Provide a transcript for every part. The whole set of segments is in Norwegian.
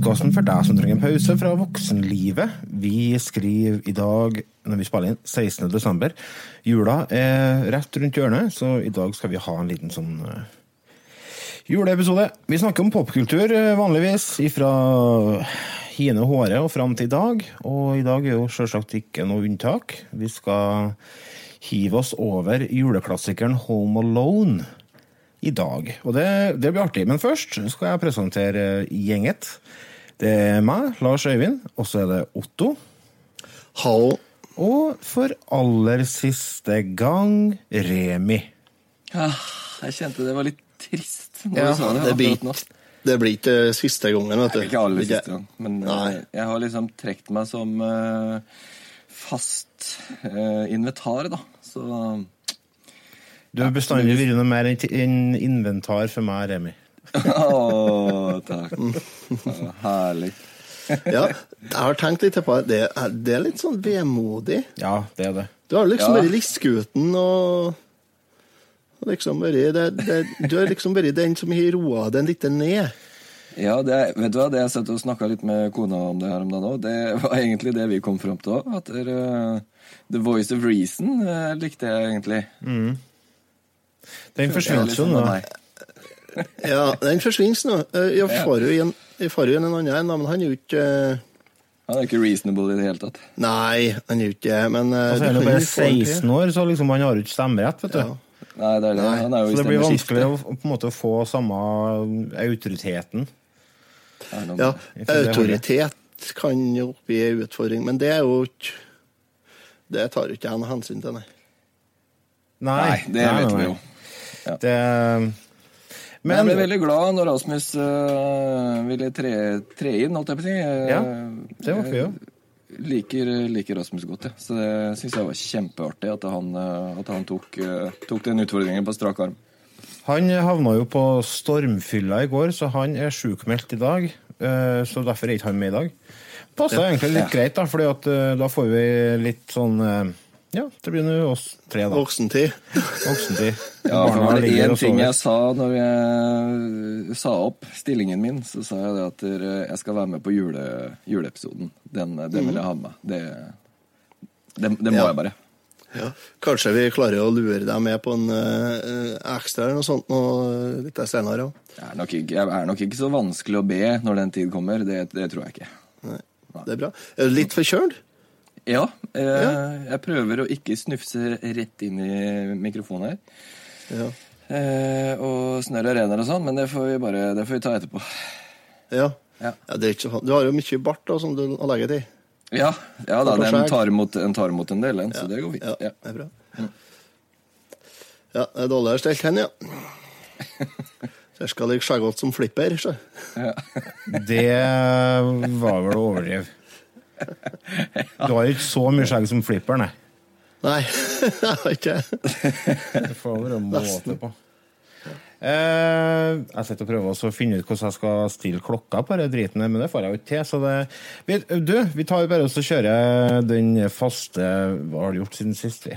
Podkasten for deg som trenger en pause fra voksenlivet. Vi skriver i dag, når vi spiller inn, 16. desember. Jula er rett rundt hjørnet, så i dag skal vi ha en liten sånn eh, juleepisode. Vi snakker om popkultur eh, vanligvis, ifra hine håret og fram til i dag. Og i dag er jo sjølsagt ikke noe unntak. Vi skal hive oss over juleklassikeren Home Alone i dag. Og det, det, blir artig. Men først skal jeg presentere gjenget. Det er meg, Lars Øyvind, og så er det Otto. Hallo. Og for aller siste gang Remi. Ja, jeg kjente det var litt trist ja, det. Det blir, det blir ikke siste gangen, vet du. Ikke aller siste gang, men Nei. jeg har liksom trukket meg som uh, fast uh, inventar, da. Så du har bestandig vært noe mer enn inventar for meg, Remi. Oh, takk. Oh, herlig. ja, jeg har tenkt litt på det. Det er litt sånn vemodig. Ja, det er det. Du har liksom ja. vært listgutten og liksom vært Du har liksom vært den som har roa den litt ned. Ja, det, vet du hva, det jeg satt og snakka litt med kona om det her om dagen òg, det var egentlig det vi kom fram til òg. At uh, The Voice of Reason uh, likte jeg egentlig. Mm. Den forsvant jo nå. Ja, den forsvinner nå. Eh, jeg får jo igjen, en annen, men han er jo ikke eh, Han er ikke reasonable i det hele tatt? Nei, han er jo ikke men eh, altså, Er han bare 16 år, så liksom han har jo ikke stemmerett, vet du. Ja. Nei, det er det. Han er jo så det blir vanskelig å på en måte få samme autoriteten. Ja, autoritet kan jo bli en utfordring, men det er jo ikke Det tar jo ikke jeg noe hensyn til, nei. Nei, nei det nei, vet vi jo. Ja. Det men, jeg ble veldig glad når Rasmus uh, ville tre, tre, inn, holdt jeg på å si. Ja, det var jo. Liker, liker, Rasmus godt, ja. Så det syns jeg var kjempeartig at han, at han tok, tok, den utfordringen på strak arm. Han havna jo på stormfylla i går, så han er sjukmeldt i dag. Så derfor er ikke han med i dag. Passa egentlig litt ja. greit, da, for da får vi litt sånn ja, det blir nå oss tre, da. Voksentid. Voksentid. Ja, for var det én ting jeg sa når jeg sa opp stillingen min, så sa jeg det at jeg skal være med på jule, juleepisoden. Den, den vil jeg ha med. Det, det, det må ja. jeg bare. Ja. Kanskje vi klarer å lure deg med på en uh, ekstra eller noe sånt noe litt senere òg. Jeg, jeg er nok ikke så vanskelig å be når den tid kommer. Det, det tror jeg ikke. Nei. Det er bra. Er du litt forkjølt? Ja, eh, ja. Jeg prøver å ikke snufse rett inn i mikrofonen her. Ja. Eh, og snørr og renner og sånn, men det får vi bare det får vi ta etterpå. Ja. ja. ja det er ikke du har jo mye bart da, som du har legget i. Ja, ja da, den tar, imot, den tar imot en del, den, så det går fint. Ja, det er bra. Ja, det er dårligere stelt hen, ja. Jeg skal ligge skjeggete som flipper. Så. Ja. det var vel å overdrive. Du har ikke så mye skjegg som flipper, nei? Nei, jeg har ikke det. får være måte på. Eh, jeg sitter og prøver å finne ut hvordan jeg skal stille klokka på denne driten, men det får jeg jo ikke til. Så det, vi, du, vi tar bare oss og kjører den faste Hva har du gjort siden sist? vi?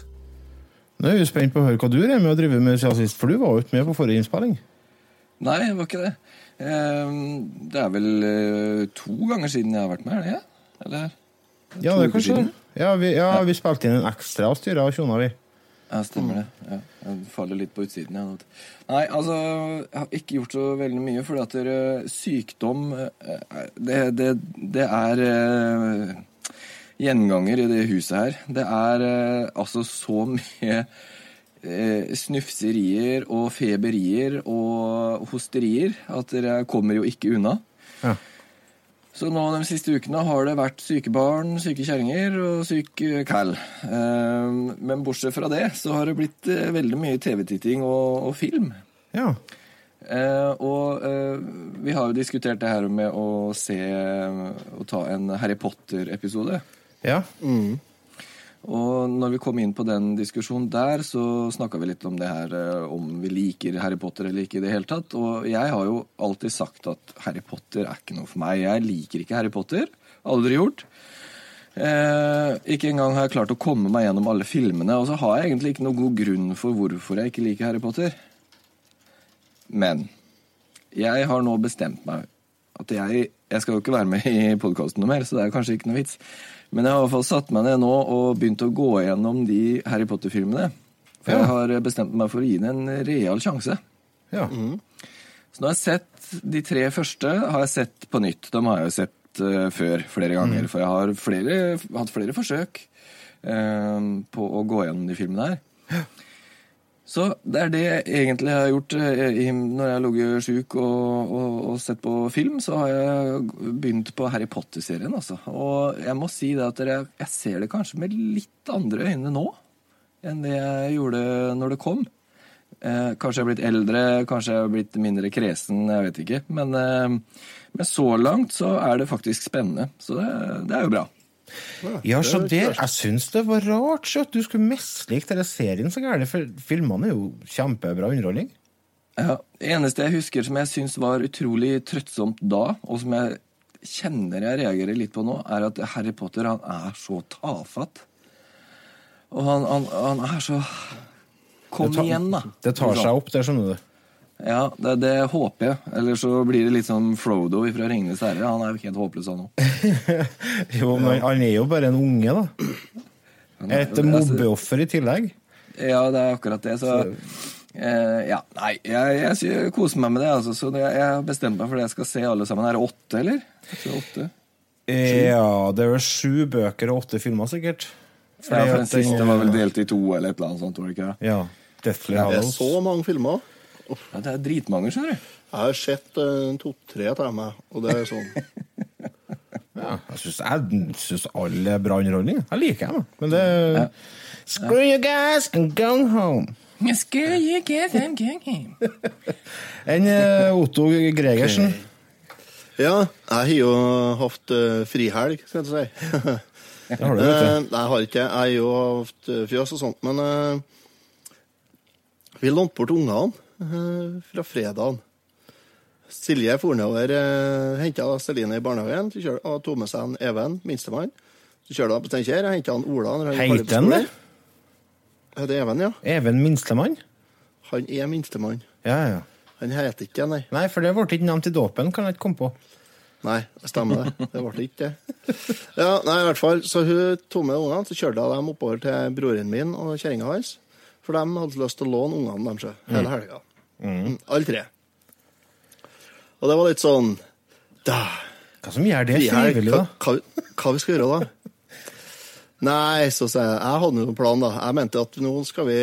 Nå er vi spent på å høre hva du er med å drive med siden sist, for du var jo ikke med på forrige innspilling. Nei, jeg var ikke det. Ehm, det er vel eh, to ganger siden jeg har vært med, er det? Eller? Ja, det er kanskje det. Ja, vi, ja, vi spilte inn en ekstra og styra og tjona, vi. Ja, stemmer det. Ja, jeg faller litt på utsiden. Ja. Nei, altså, jeg har ikke gjort så veldig mye, fordi at sykdom uh, det, det, det, er gjenganger i det huset her. Det er eh, altså så mye eh, snufserier og feberier og hosterier at dere kommer jo ikke unna. Ja. Så nå de siste ukene har det vært syke barn, syke kjerringer og syk kall. Eh, men bortsett fra det så har det blitt eh, veldig mye TV-titting og, og, film. Ja. Eh, og vi har jo diskutert det her med å se Å ta en Harry Potter-episode. Ja. Og når vi kom inn på den diskusjonen der, så snakka vi litt om det her eh, om vi liker Harry Potter eller ikke i det hele tatt. Og jeg har jo alltid sagt at Harry Potter er ikke noe for meg. Jeg liker ikke Harry Potter. Aldri gjort. Eh, ikke engang har jeg klart å komme meg gjennom alle filmene. Og så har jeg egentlig ikke noe god grunn for hvorfor jeg ikke liker Harry Potter. Men jeg har nå bestemt meg at jeg Jeg skal jo ikke være med i podkasten noe mer, så det er kanskje ikke noe vits. Men jeg har i hvert fall satt meg ned nå og begynt å gå gjennom de Harry Potter-filmene. For jeg har bestemt meg for å gi den en real sjanse. ja. Så nå har jeg sett de tre første har jeg sett på nytt. De har jeg jo sett uh, før flere ganger. For jeg har flere, hatt flere forsøk uh, på å gå gjennom de filmene her. Så det er det jeg egentlig har gjort eh, når jeg har ligget sjuk og, og, og sett på film. Så har jeg begynt på Harry Potter-serien, altså. Og jeg må si det at dere, jeg ser det kanskje med litt andre øyne nå enn det jeg gjorde når det kom. Eh, kanskje jeg har blitt eldre, kanskje jeg har blitt mindre kresen, jeg vet ikke. Men, eh, men så langt så er det faktisk spennende. Så det, det er jo bra. Ja, så det er Jeg syns det var rart så at du skulle mislike denne serien så gærent, for filmene er jo kjempebra underholdning. Ja, det eneste jeg husker som jeg syns var utrolig trøttsomt da, og som jeg kjenner jeg reagerer litt på nå, er at Harry Potter han er så tafatt. Og han, han, han er så Kom tar- igjen, da. Det tar seg opp, det skjønner du. Ja, det, det håper jeg. Eller så blir det litt som Frodo fra Ringenes herre. Han er jo helt håpløs, han òg. Jo, men han er jo bare en unge, da. Et mobbeoffer i tillegg. Ja, det er akkurat det. Så eh, ja, nei, jeg, jeg, koser meg med det. Altså, så det, jeg har bestemt meg for det jeg skal se alle sammen. Er det åtte, eller? Jeg tror åtte. Ja, det er vel sju bøker og åtte filmer, sikkert. Ja, for den siste var vel delt i to, eller et eller annet sånt. var det ikke? Ja. Deathly Det er så mange filmer. Ja, det er dritmange, skjønner du. Jeg har sett uh, to-tre av meg, og det er sånn Ja, jeg syns, alle er bra underholdning. Jeg liker dem, men det Screw you guys and go home. En eh, Otto Gregersen. Ja, jeg har jo hatt uh, frihelg, skal jeg si. Det har du, vet Eh, du. Jeg har ikke Jeg har jo hatt eh, fjøs og sånt, men eh, vi lånte bort ungene eh, fra fredagen. Silje for nedover, uh, henta Celine i barnehagen og tok med seg en Even, minstemann. Så kjørte hun på Steinkjer og henta Ola. når han Heter han det? Det Er det Even, ja? Even Minstemann? Han er minstemann. Ja, ja. Han heter ikke nei. Nei, for det ble ikke nevnt i dåpen, kan jeg ikke komme på. Nei, det stemmer det. Det ble ikke det. Ja, nei, i hvert fall. Så hun tok med ungene, så kjørte jeg dem oppover til broren min og kjerringa hans. For de hadde lyst til å låne ungene deres hele helga. Mm, Alle tre. Og det var litt sånn da, Hva som gjør det frivillig, hva, da? hva, hva vi skal gjøre da? Nei, så sa jeg Jeg hadde jo en plan, da. Jeg mente at nå skal vi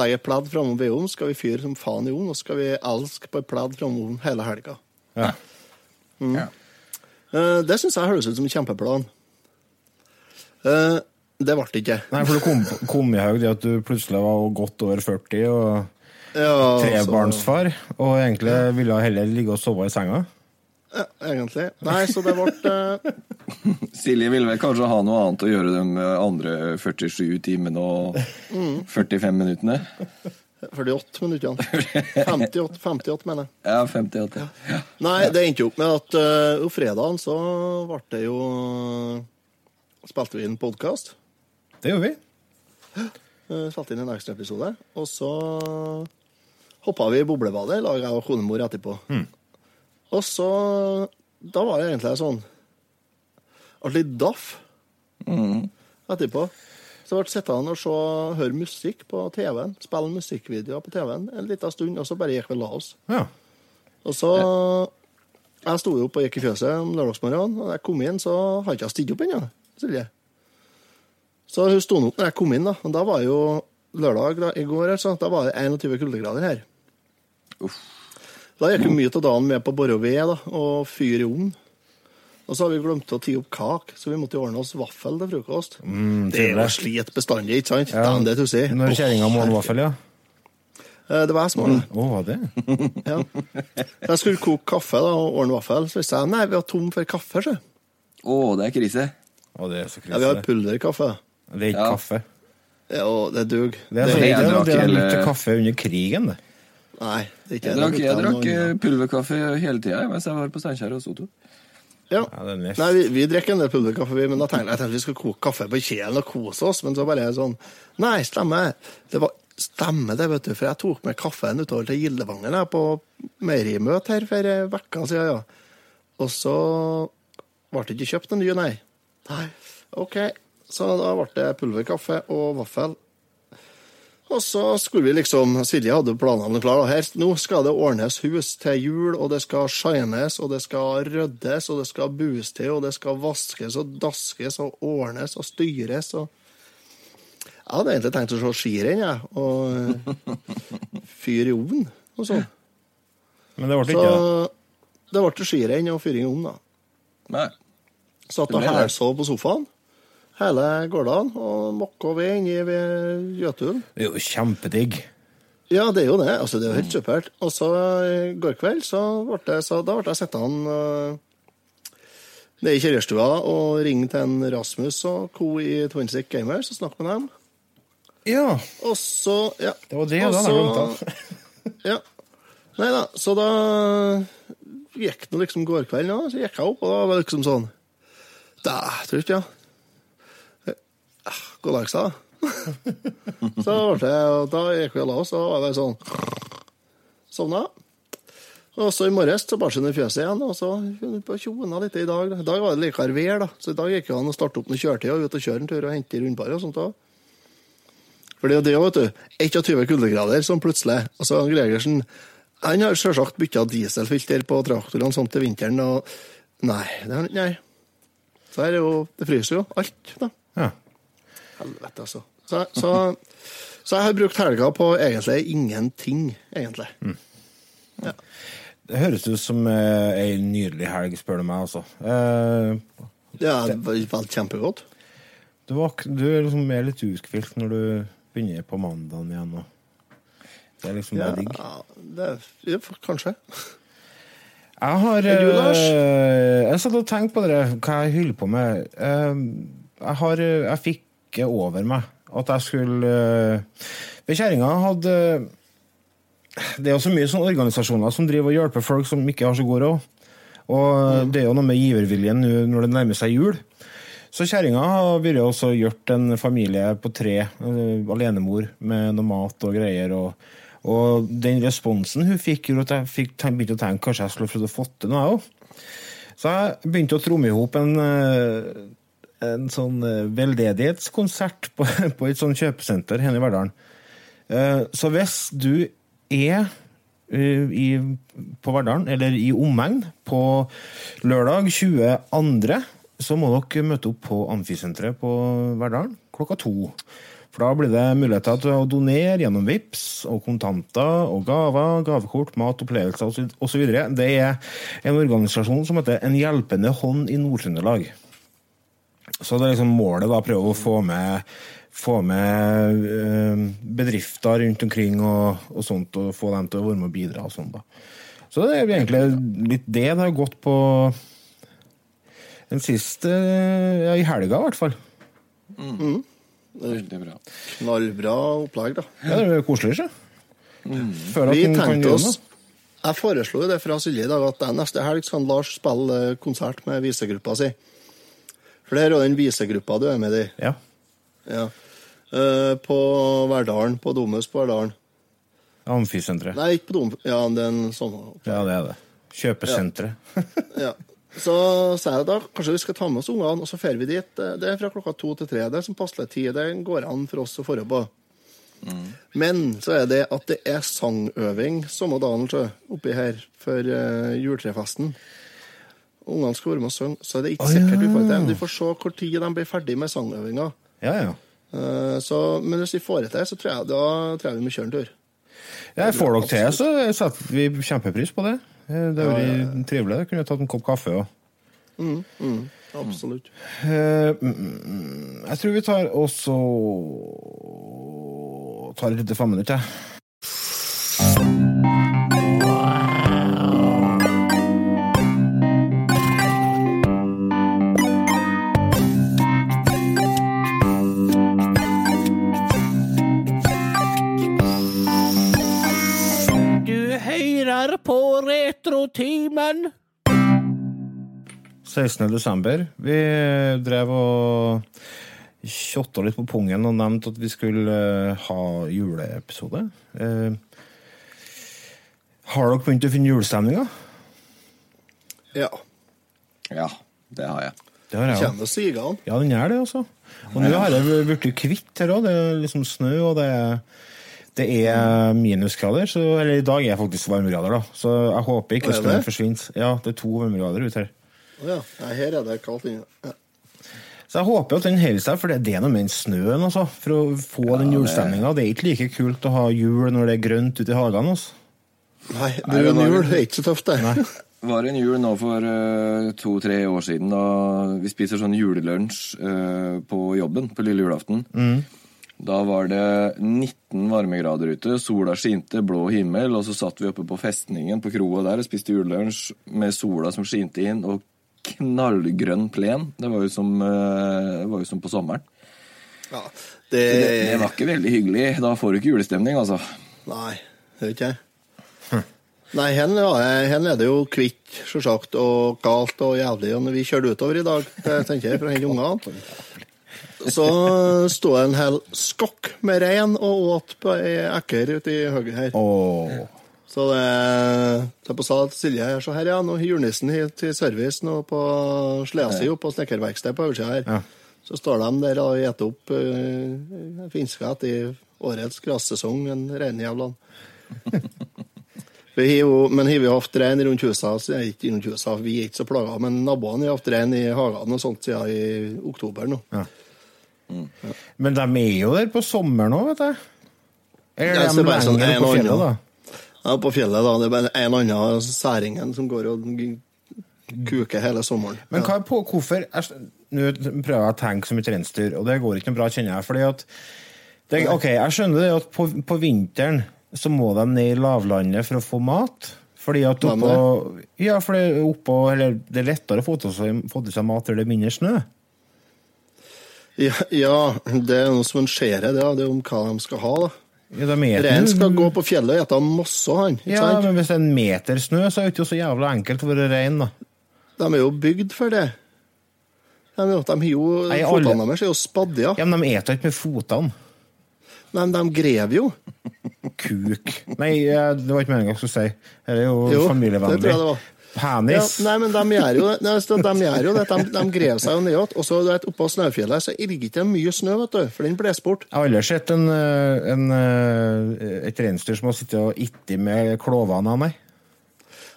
legge pledd framom ved skal vi fyre som faen i ovnen, og skal vi elske på et pledd framom hele helga. Ja. Ja. Eh, Det syns jeg høres ut som en kjempeplan. Eh, Det ble det ikke. Nei, for det kom, kom i haug det at du plutselig var godt over 40 og Ja, altså, trebarnsfar, og egentlig ville jeg heller ligge og sove i senga. Ja, egentlig. Nei, så det ble uh... Silje vil vel kanskje ha noe annet å gjøre de andre 47 timene og 45 minuttene? 48 minutter. 58, 58 mener jeg. Ja, 58. Ja. Nei, det endte jo opp med at uh, fredagen så ble det jo Spilte vi inn podkast. Det gjorde vi. spilte inn en ekstraepisode. Og så hoppa vi i boblebadet, lag jeg og konemor etterpå. Og så Da var det egentlig sånn Ble litt daff etterpå. Så jeg ble sittende og se, høre musikk på TV-en. Spille musikkvideoer på TV-en en liten stund, og så bare gikk vi og la oss. Ja. Og så Jeg sto jo opp og gikk i fjøset om lørdagsmorgenen, og da jeg kom inn, så hadde ikke jeg stilt opp ennå, Silje. Så hun sto opp når jeg kom inn, da. Og da var jo lørdag da, i går, altså. Da var det 21 kuldegrader her. Da gikk jo mye av dagen med på å bore ved da, og fyre i ovnen. Og så har vi glemt å tie opp kake, så vi måtte jo ordne oss vaffel til frokost. det er jo slit bestandig, ikke sant? Ja. Den, det tussig. Når kjerringa må ha vaffel, ja. Eh, Det var jeg som var det. Å, det? Ja. Jeg skulle koke kaffe da, og ordne vaffel, så visste jeg nei, vi var tom for kaffe. Å, Å, det er krise. Å, det er så krise. Ja, vi har pulverkaffe. Det er ikke Ja. kaffe. Ja, det dug. Det er, Det så, er det, jeg det, drakk det er hele- litt kaffe under krigen, det. Nei, ikke Jeg det. drakk, jeg drakk noe eh, pulverkaffe hele tida mens jeg var på Steinkjer og Soto. Ja. Ja, det er. Nei, vi, vi drikker en del pulverkaffe, vi, men da tenkte jeg at vi skulle koke kaffe på kjelen og kose oss, men så bare sånn Nei, stemmer. Det var Stemmer det, vet du, for jeg tok med kaffen utover til Gildevangen jeg, på meierimøte her for ei uke siden, ja. Og så ble det ikke kjøpt en ny, nei. Nei. OK. Så da ble det pulverkaffe og vaffel. Og så skulle vi liksom Silje hadde planene klare. Her, nå skal det ordnes hus til jul, og det skal shines, og det skal ryddes, og det skal bues til, og det skal vaskes og daskes og ordnes og styres. og Jeg hadde egentlig tenkt å se skirenn, jeg, og eh, fyre i ovnen og sånn. Men det ble ikke det. det ble skirenn og fyring i ovnen, da. Nei. Satt og hælsov på sofaen hele gårdagen og mokka ved inni ved Jøtulen. Det er jo kjempedigg. Ja, det er jo det. Altså, det er jo helt supert. Og så i går kveld så ble det, så da ble jeg sittende uh, nede i kjellerstua og ringe til en Rasmus og co. i Twinsic Gamers og snakke med dem. Ja, Og så Ja. det var det. Også, da, jeg ja. Nei da, så da gikk det liksom går kveld nå, så gikk jeg opp, og da var det liksom sånn Da, tror ikke jeg. Ah, God dag, sa. Så det, og da gikk vi og la oss, og var det sånn Sovna. Og så i morges så bar hun i fjøset igjen, og så tjona litt i dag. I dag var det likere vær, da. Så i dag gikk det an å opp noen kjøretid og ut og kjøre en tur og hente i rundparet og sånt òg. For det er jo det, vet du. 21 kuldegrader som plutselig Altså, Gregersen han har selvsagt bytta dieselfilter på traktorene sånn til vinteren, og Nei, det har han ikke. Så her er jo Det fryser jo alt, da. Ja. Helvete, altså. Så, så, så jeg har brukt helga på egentlig ingenting, egentlig. Det høres ut som eh, ei nydelig helg, spør du meg, altså. Eh, Ja, det var kjempegodt. du, var, du er liksom mer litt uthvilt når du begynner på mandagen igjen. Og det er liksom Ja, digg. det, ja, kanskje. Jeg har Er du, Lars? eh, Jeg satt og tenkte på det, hva jeg holder på med. Jeg, har, jeg fikk det over meg at jeg skulle uh, Kjerringa hadde Det er jo så mye sånne organisasjoner som driver og hjelper folk som ikke har så god råd. Og det er jo noe med giverviljen nå når det nærmer seg jul. Så kjerringa har vært også hjulpet en familie på tre, eh, alenemor, med noe mat og greier. og og den responsen hun fikk, gjorde at jeg fikk, begynte å tenke kanskje jeg skulle prøvd å få til noe, jeg òg. Så jeg begynte å tromme i hop en, eh, en sånn eh, veldedighetskonsert på, på et sånt kjøpesenter her i Verdalen. Eh, Så hvis du er eh, i, på Verdalen, eller i omegn, på lørdag 22., så må dere møte opp på Amfisenteret på Verdalen klokka to. For da blir det muligheter til å donere gjennom VIPS og kontanter og gaver, gavekort, mat, opplevelser osv. Det er en organisasjon som heter En hjelpende hånd i Nord-Trøndelag. Så det er liksom målet da, prøve å få med, få med eh, bedrifter rundt omkring og, og sånt, og få dem til å være med og bidra og sånn da. Så det er egentlig litt det det har gått på den siste, ja, i helga i hvert fall. Veldig bra. Knallbra opplegg, da. Ja, det er koselig, ikke? Føler at Vi tenkte oss. Jeg foreslo jo det fra Silje i dag, at neste helg skal Lars spille eh, konsert med visegruppa si. For det er jo den visegruppa du er med i. Ja. Ja. Uh, på Verdalen, på Domus på Verdalen. Amfisenteret. Nei, ikke på Dom... Ja, det er en sånn Ja, det er det. Kjøpesenteret. Ja. Så sa jeg da kanskje vi skal ta med oss ungene, og så drar vi dit. Det det er fra klokka to til tre. Det er som passelig tid. Det går an for oss å dra på. Men så er det at det er sangøving samme dagen oppi her for uh, juletrefesten. Ungene skal være med og synge, så er det ikke sikkert du får det ja. til. Du får se hvor tid de blir ferdig med sangøvinga. Ja, ja. Eh, så, men hvis vi får det til, så tror jeg, da tror jeg vi må kjøre en tur. Ja, får dere til, så setter vi kjempepris på det. Eh, Det har vært trivelig. Jeg kunne tatt en kopp kaffe òg. Absolutt. Eh, mm, mm, Jeg tror vi tar også tar et lite femminutt, jeg. Radiotimen! 16. desember. Vi drev og tjotta litt på pungen og nevnte at vi skulle eh, ha juleepisode. Eh, har dere begynt å finne julestemninga? Ja. Ja, det har jeg. Det har jeg. Kjenner sigene. Ja, den gjør det, altså. Og nå har jeg blitt kvitt her òg. Det er liksom snø, og det er, det er minusgrader. Så, eller i dag er det faktisk varmegrader, da. Så jeg håper ikke Er snøen forsvinner. Ja, det er to varmegrader ute her. Ja. Her er det kaldt inne. Ja. Så jeg håper at den holder seg, for det det er noe med den snøen, altså. For å få den julestemninga. Det er ikke like kult å ha jul når det er grønt ute i hagene. Altså. Nei, det det jo en jul det er ikke så tøft, det. Nei. var en jul nå for uh, to-tre år siden da vi spiser sånn julelunsj uh, på jobben på lille julaften. Da var det 19 varmegrader ute, sola skinte, blå himmel, og så satt vi oppe på festningen på kroa der og spiste julelunsj med sola som skinte inn, og knallgrønn plen. Det var jo som, eh, det var jo som på sommeren. Ja, Det, det det var ikke veldig hyggelig. Da får du ikke julestemning, altså. Nei, det vet ikke jeg. Nei, hen, ja, hen er det jo kvitt, sjølsagt, og galt og jævlig. Og når vi kjørte utover i dag, tenker jeg, for å hente ungene, så sto det en hel skokk med rein og åt på ei ekker ute i høyre her. Åh. Så det er jeg sa til Silje her, så her ja, nå har julenissen hit til service nå på sleda si oppe på snekkerverkstedet på oversida her. Ja. Så står de der og eter opp uh, finska etter årets grassesong, en reinjævlene. Vi har jo, men har vi hatt rein rundt huset, så er ikke rundt huset, vi er ikke så plaga, men naboene har hatt rein i hagene og sånt siden i oktober nå. Ja. Men de er jo der på sommeren òg, vet du. Eller Ja, de er bare sånn en på fjellet, da. Ja, på fjellet, da. Det er bare en annen særingen som går og kuker hele sommeren. Men hva er på, hvorfor Nå prøver jeg å tenke som et reinsdyr, og det går ikke noe bra, kjenner jeg. fordi at det, Ok, jeg skjønner det at på, på vinteren så må de ned i lavlandet for å få mat. Fordi at oppå Ja, for det oppå, eller, det er lettere å få til seg mat der det er mindre snø. Ja, ja, det er noe som en skjærer, det, det er om hva de skal ha. da. Ja, Reinen skal gå på fjellet og ete masse, han. Ja, sant? men hvis det er en meter snø, så er det ikke så jævla enkelt å være rein, da. De er jo bygd for det. De, de har jo, Nei, Fotene deres er jo spadde, ja. Ja, men de eter ikke med fotene. Men de grev jo. Kuk. Nei, eh, det var ikke meningen jeg skulle si. Det er jo, Jo, familievennlig. Var. Ja, nei, men de gjør jo. Nei, De, gjør jo det. De, de grev seg jo ned. Og så vet, oppå Snaufjellet så ligger ikke det mye snø, vet du, for den blåser bort. Jeg har aldri sett en, eh, en, eh, et reinsdyr som har sittet og itti med klovene, nei.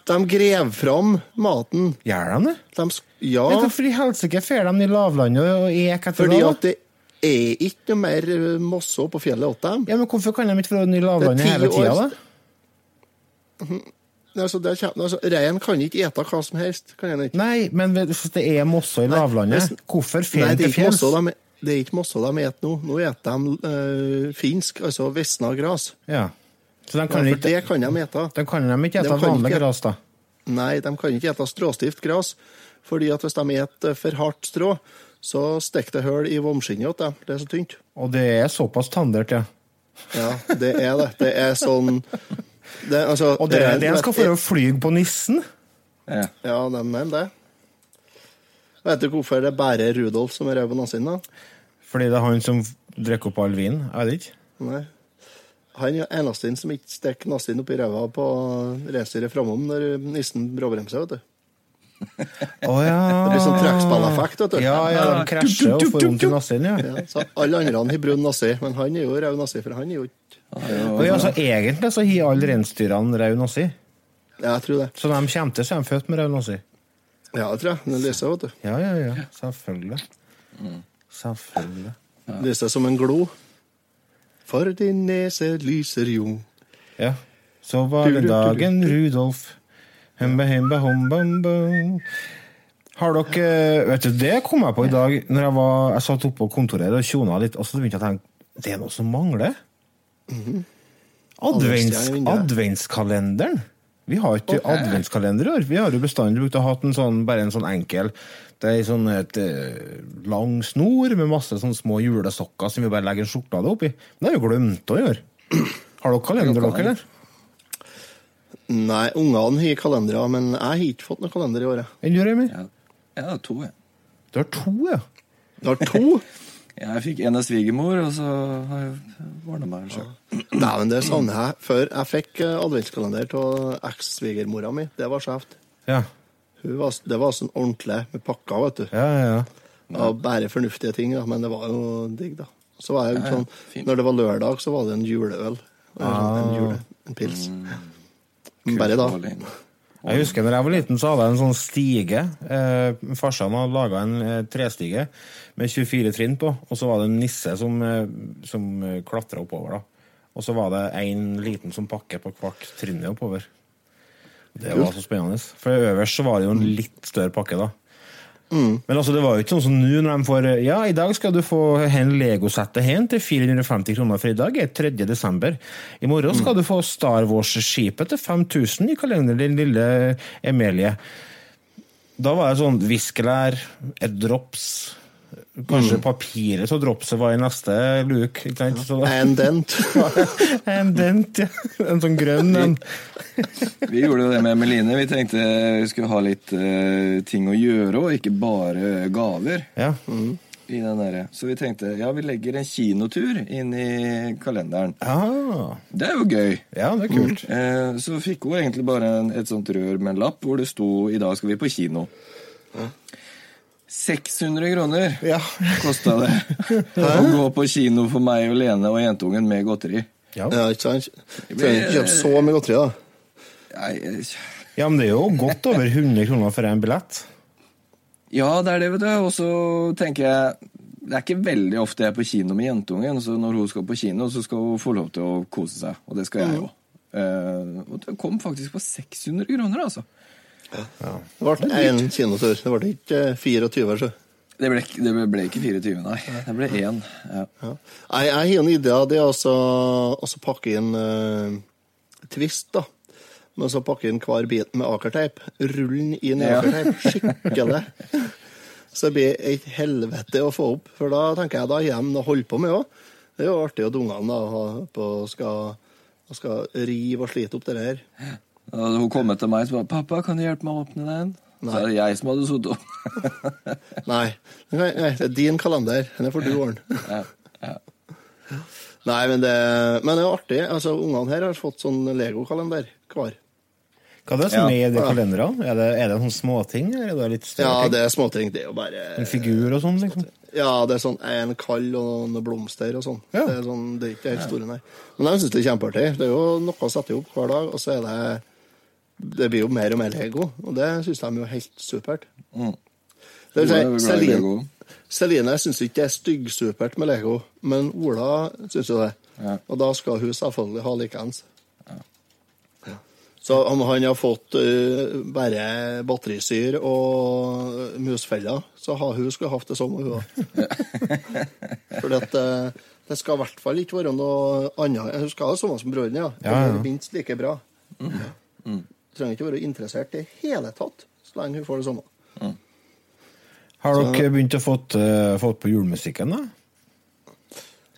De grev fram maten. Gjør de det? De, ja, Men hvorfor i helsike drar de i lavlandet og eker etter fordi det? at det er ikke noe mer eh, mosse på fjellet åt dem. Ja, men hvorfor kan de ikke dra i lavlandet Det hele tida, da? Altså, det kommer, altså, Rein kan ikke ete hva som helst. kan ikke. Nei, men det er mosser i lavlandet, hvis- hvorfor fer Nei, er til fjells? de, det er ikke mosse de spiser nå. Nå spiser de øh, finsk, altså visna gras. Ja. Så de kan, ja, ikke, det kan de ete. de kan de ikke ete vanlig gras, da? Nei, de kan ikke ete stråstivt gras. Fordi at hvis de spiser for hardt strå, så stikker det hull i vomskinnet til dem. Det er så tynt. Og det er såpass tandert, ja. Ja, det er det. Det er sånn det, altså, Og det det, det skal få fly på nissen? Ja. Ja, de mener det. Vet du hvorfor det er bare Rudolf som er nassen? da? Fordi det er han som drikker opp all vin? Er det ikke. Nei. Han er eneste som ikke stikker nassen opp i ræva på reinsdyret framom når nissen bråbremser. vet du. Å ja. Det blir sånn trekkspilleffekt. Ja, ja, de krasjer og får vondt i nassen, ja. Ja, så alle andre har brun nasse, men han er jo rød nasse, for han er jo ikke ja, altså, egentlig så har alle reinsdyrene rød nazi. Ja, jeg tror det. Så når de kommer til, så er de født med rød nazi. Ja, det tror jeg. Den lyser, vet du. Ja, ja, ja. Selvfølgelig. Selvfølgelig. Lyser som en glo. For din nese lyser jo. Ja. Så var det dagen Rudolf. Humba, humba, humba. Har dere Vet du, det kom jeg på i dag når jeg, var, jeg satt oppe på kontoret og tjona litt, og så begynte jeg å tenke det er noe som mangler. Advents, i vinduet. adventskalenderen. Vi har ikke okay. adventskalender i år. Vi har jo bestandig brukt å ha en sånn, bare en sånn enkel Det er sånn et eh, lang snor med masse sånne små julesokker som vi bare legger en sjokolade oppi. Det har vi glemt å gjøre. Har dere kalender, dere, eller? Nei, ungene har kalendere, men jeg har ikke fått noen kalender i året. Enn du, Remi? Ja, jeg har to, jeg. Du har to, ja. Du har to? Jeg fikk en av svigermor, og så har jeg ordna meg sjøl. Nei, men det savner jeg. Før jeg fikk eh, adventskalender av eks-svigermora mi. Det var skjevt. Ja, Hun var, det var sånn ordentlig med pakker, vet du. ja, ja. ja. Og bare fornuftige ting, da. men det var jo digg, da. Så var jeg jo Ja, ja, sånn, fint. Når det var lørdag, så var det en juleøl. Eller sånn, En, jule, en pils. Men Bare da. Jeg husker når jeg var liten, så hadde jeg en sånn stige. Eh, farsan hadde laga en eh, trestige med 24 trinn på, og så var det en nisse som, eh, som klatra oppover. da. Og så var det en liten som pakke på hvert trinnet oppover. Det var så spennende. For øverst så var det jo en litt større pakke, da. Men altså, det var jo ikke sånn som nå, når de får Ja, i dag skal du få hen Lego-settet hen til 450 kroner, for i dag er 3. desember. I morgen skal du få Star Wars-skipet til 5000 i kalenderen din lille Emilie. Da var det sånn viskelær, et drops Kanskje papiret så dropset var i neste luke. ikke sant? Så da- En dent. en dent, ja. En sånn grønn en. Vi gjorde det med Meline. Vi tenkte vi skulle ha litt uh, ting å gjøre, og ikke bare gaver. Ja. i den der. Så vi tenkte ja, vi legger en kinotur inn i kalenderen. Ah, Det er jo gøy. ja, det er kult. Eh, så fikk hun egentlig bare en, et sånt rør med en lapp hvor det sto 'I dag skal vi på kino'. 600 kroner Ja. kosta det å gå på kino for meg og Lene og jentungen med godteri. Ja. Ja, ikke sant? Trenger ikke kjøpe så mye godteri, da. Nei, eh, ja, men det er jo godt over 100 kroner for en billett. Ja, det er det, vet du. Og så tenker jeg Det er ikke veldig ofte jeg er på kino med jentungen, så når hun skal på kino, så skal hun få lov til å kose seg. Og det skal jeg òg. og det kom faktisk på 600 kroner, altså. Det ble én kinotur. Det ble ikke eh, 24, så. Det ble, ikke- det ble ikke 24, nei. Det ble én. Ja. Ja. Jeg, jeg har en idé. Det er altså å pakke inn uh, Twist, da. Men så pakke inn hver bit med akerteip. Rulle den inn i Ja. akerteip. Skikkelig. Så det blir et helvete å få opp. For da tenker jeg da har de å holde på med òg. Det er jo artig at ungene da på, skal, skal rive og slite opp det der. Da hadde hun kommet til meg og spurt 'Pappa, kan du hjelpe meg å åpne den?' Så er det jeg som hadde sittet opp. Nei, nei, nei, det er din kalender. Den er for du ordne. ja, ja. Nei, men det, men det er artig. Altså, Ungene her har fått sånn Lego-kalender hver. Hva er det som Ja. er i de kalenderne? Er det, er det sånne småting? Eller er det litt større Ja, ting? det er småting. Det er jo bare En figur og sånn, liksom? Ja, det er sånn en kall og noen blomster og sånn. Ja. Det er sånn, det er ikke helt store, nei. Men jeg syns det er kjempeartig. Det er jo noe å sette opp hver dag, og så er det Det blir jo mer og mer Lego, og det syns de er jo helt supert. Mm. Det vil si, Celine, Lego. Celine syns ikke det er styggsupert med Lego, men Ola syns jo det. Ja. Og da skal hun selvfølgelig ha likeens. Ja. Så om han har fått uh, bare batterisyr og musfeller, så har hun skulle hatt det samme, hun òg. For det, det skal i hvert fall ikke være noe annet. Hun skal ha det samme som broren, ja. Ja, ja. Minst like bra. Mm. Trenger ikke være interessert i hele tatt, så lenge hun får det samme. Har dere begynt å fått, uh, fått på julemusikken, da?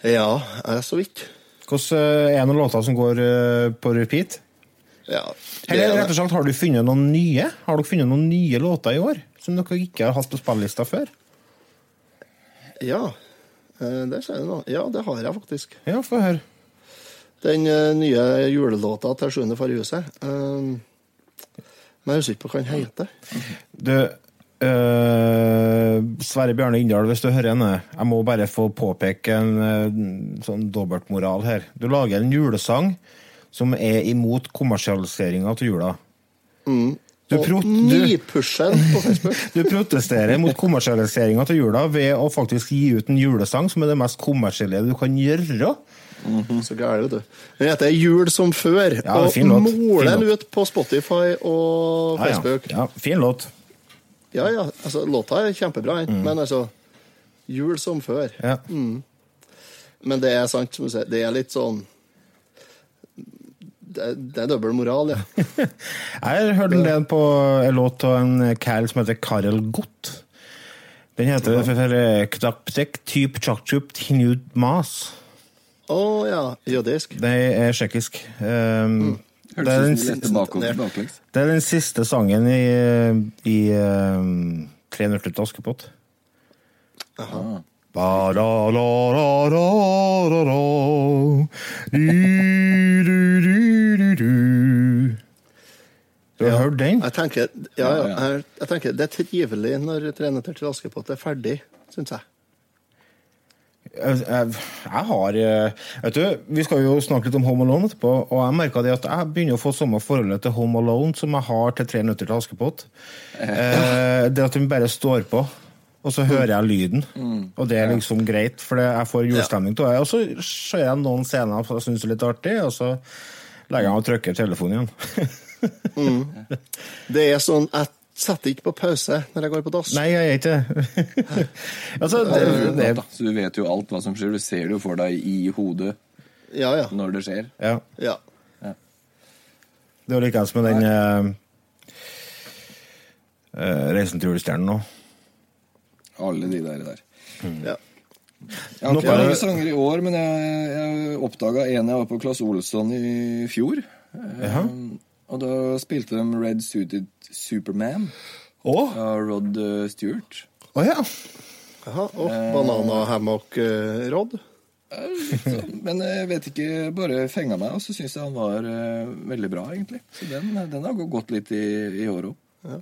Ja, jeg er så vidt. Hvordan eh, Er det noen låter som går eh, på repeat? Ja, Eller er rett og slett, har du funnet noen nye? Har dere funnet noen nye låter i år? Som dere ikke har hatt på spillelista før? Ja, det sier du nå. Ja, det har jeg faktisk. Ja, få høre. Den nye julelåta til Sjuende far i huset. eh, men jeg husker ikke på hva han heter. Du, eh, Sverre Bjarne Inndal, hvis du hører henne, jeg må bare få påpeke en eh, sånn dobbeltmoral her. Du lager en julesang som er imot kommersialiseringa av jula. Du, Og du, på Facebook. du protesterer mot kommersialiseringa av jula ved å faktisk gi ut en julesang som er det mest kommersielle du kan gjøre. Så gæren, du. Den heter Jul som før. Ja, og fin låt. måler den ut på Spotify og Ja, ja. Facebook. Ja, fin låt. Ja, ja. Altså, låta er kjempebra, Mm. men altså Jul som før. Ja. Men det er sant, som du sier. Det er litt sånn Det, det er dobbel moral, ja. Jeg hørte hørt en del på en låt av en kæl som heter Karel Gott. Den heter ja. Knaptek typ Chakchup Tinut Mas. Å ja. Jødisk. Det er tsjekkisk. Um, Det er du siste- Det er den siste sangen i, i um, Tre nøtter til Askepott. Aha. Ba-da-la-la-la-la-la. Du-du-du-du-du. Du har hørt den? Jeg tenker, ja, Ja, ja, ja. jeg, jeg tenker det er trivelig når Tre nøtter til Askepott er ferdig, syns jeg. Jeg, har eh, Vet du, Vi skal jo snakke litt om Home Alone etterpå, og jeg merker at jeg begynner å få samme forholdet til Home Alone som jeg har til Tre nøtter til Askepott. Eh, det at den bare står på, og så hører jeg lyden. Og det er liksom greit, for jeg får julestemning av det. Og så ser jeg noen scener som jeg syns er litt artig, og så legger jeg og trykker telefonen igjen. Det er sånn Jeg setter ikke på pause når jeg går på dass. Nei, jeg gjør ikke altså, det, det, Så du vet jo alt hva som skjer. Du ser det jo for deg i hodet Ja, ja. når det skjer. ja. ja. Det er jo likeens med den eh, eh, Reisen til julestjernen nå. Alle de der. der. ja. Jeg har ikke bare- mange sanger i år, men jeg, jeg oppdaga en jeg var på Claes Olsson i fjor. Ja. Um, og da spilte de Red Suited Superman og av Rod eh, Stewart. Å ja. Jaha, og Banana-hammock-Rod. Så- Men jeg vet ikke, bare fenga meg, og så syns jeg han var uh, veldig bra, egentlig. Så den, den har gått litt i, i år òg.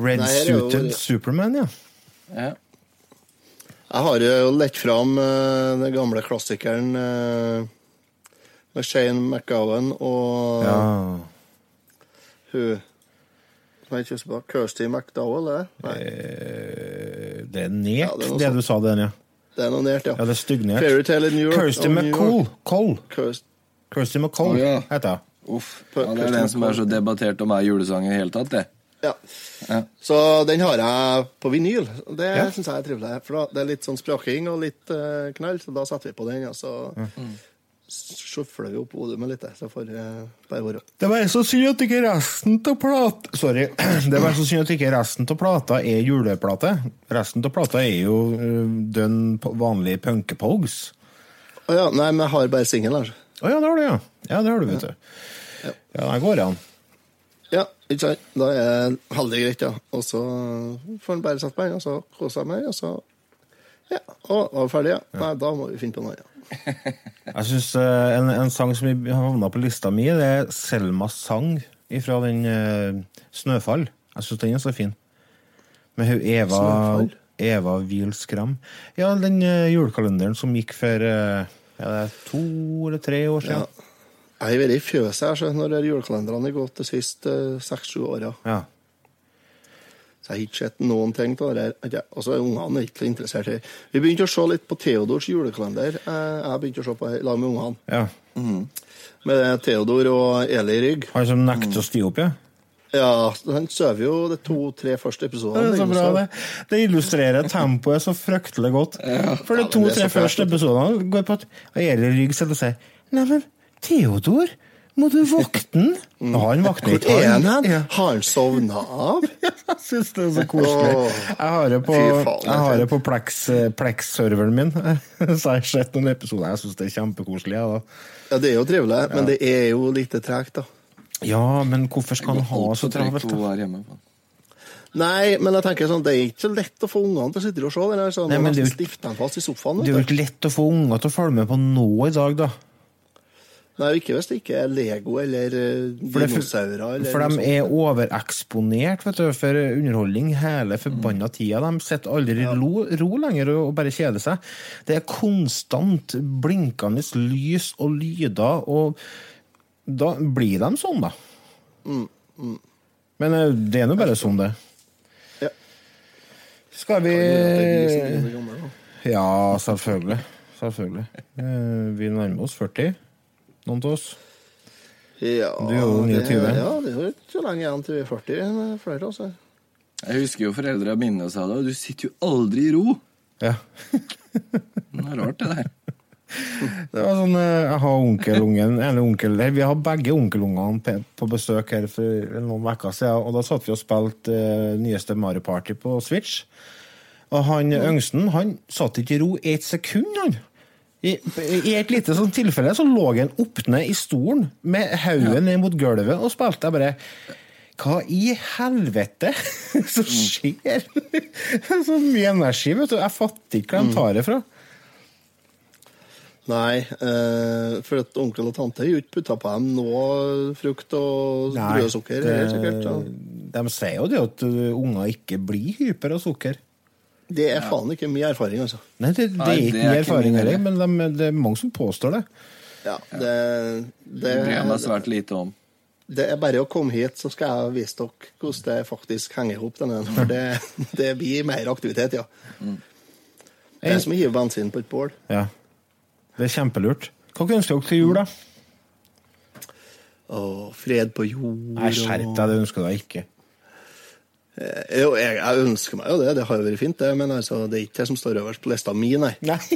Red Nei, er jo- Suited Superman, ja. Ja. Jeg har jo lett fram uh, den gamle klassikeren uh, med Shane McGowan og ja. hun som ikke husker på, Kirsty McDowell, er det? Nei, Eh, Det er nært, Ja, det er det du sa der, ja. det er noe nært, ja. Ja, det er styggnært. Fairytale in New York. Kirsty McColl. Cole. Kirst- Kirsty McColl oh, ja. heter hun. Uff. Ja, det er den som er så debattert om er julesang i det hele tatt, det. Ja. Ja. Så den har jeg på vinyl. Det Ja. syns jeg er trivelig. For da, det er litt sånn spraking og litt uh, knall, så da setter vi på den, Ja så sjufler vi opp volumet litt, så får bare være. Det bare så synd at ikke resten av plata Sorry. Det bare så synd at ikke resten av plata er juleplate. Resten av plata er jo den dønn p- punkepogs. Å ja, nei, men jeg har bare singel, altså. Å ja, det har du, ja. Ja, det har du, vet du. Ja, det går an. Ja, ikke sant? Da er det veldig greit, ja. Og så får en bare sette på den, og så kose seg med den, og så Ja, og var ferdig, ja. Nei, da må vi finne på noe annet. Jeg synes uh, en, en sang som har havna på lista mi, det er Selmas sang fra den uh, Snøfall. Jeg syns den er så fin. Med hun Eva, Snøfall? Eva Wiel Skram. Ja, den uh, julekalenderen som gikk for ja, to eller tre år Ja. siden. Jeg har vært i fjøset her, når de julekalenderne har gått de siste seks-sju åra. Ja. Så jeg har ikke sett noen ting av det her. Og så er ungene ikke så interessert i Vi begynte å se litt på Theodors julekalender. Eh, Jeg begynte å se på det i lag med ungene. ja. Med Theodor og Eli Rygg. Han som nekter å stige opp, ja. Ja, han sover jo de to-tre første Det episodene. er så bra, det. Det illustrerer tempoet så fryktelig godt. For de det to-tre første episodene går på at Eli Rygg sitter og sier Neimen, Theodor, må du våkne den? Han våkner Hvor er han hen? Har han sovna av? Jeg syns det er så koselig. Jeg har det på, jeg har det på Plex, eh, Plex-serveren min, så jeg har sett noen episoder. Jeg syns det er kjempekoselig. Ja. Ja, det er jo trivelig, men det er jo litt tregt, da. ja, men hvorfor skal han ha så travelt? da? Nei, men jeg tenker sånn, det er ikke så lett å få ungene til å sitte og se. Det sånn, Nei, men det er jo- fast i sofaen. Det er jo ikke lett å få unger til å følge med på noe i dag, da. Nei, ikke hvis det ikke er Lego eller eh, dinosaurer. Eller for de er overeksponert vet du, for underholdning hele forbanna tida. De sitter aldri i ro, ro lenger og, bare kjeder seg. Det er konstant blinkende lys og lyder, og da blir de sånn, da. Men eh, det er nå bare sånn, det. Ja. Skal vi. Ja, selvfølgelig. Selvfølgelig. Eh, Vi nærmer oss 40, noen av oss. Ja, Du er jo 29. Det, ja, det er jo ikke så lenge igjen til vi er 40. med Flere, altså. Jeg husker jo foreldra mine sa det, og du sitter jo aldri i ro. Ja. Det er rart, det der. Det var sånn, eh, Jeg har onkelungen eller onkel, Vi har begge onkelungene på besøk her for noen uker siden. Og da satt vi og spilte uh, nyeste Mario Party på Switch. Og han yngsten han satt ikke i ro ett sekund, han. I, I et lite sånn tilfelle så lå han opp ned i stolen med hodet ned mot gulvet og spilte. Jeg bare Hva i helvete som skjer? Så mye energi, vet du. Jeg fatter ikke hvor de tar det fra. Nei, eh, for at onkel og tante har jo ikke putta på dem noe frukt og brød og sukker. det- sikkert. Ja. De sier jo det at unger ikke blir hyper av sukker. Det er faen ikke mye erfaring, altså. Nei, det, det er ikke mye erfaring heller, men de, det er mange som påstår det. Ja, det, det, Det bryr jeg meg svært lite om. det er bare å komme hit, så skal jeg vise dere hvordan det faktisk henger i hop. For det, det blir mer aktivitet, ja. Det er som å hive bensin på et bål. Ja. Det er kjempelurt. Hva ønsker dere til jul, da? Å, fred på jord Nei, skjerp deg, det ønsker du deg ikke. Eh, Jo, jeg, jeg ønsker meg jo det, det har jo vært fint, det, men altså, det er ikke det som står øverst på lista mi, nei. Nei.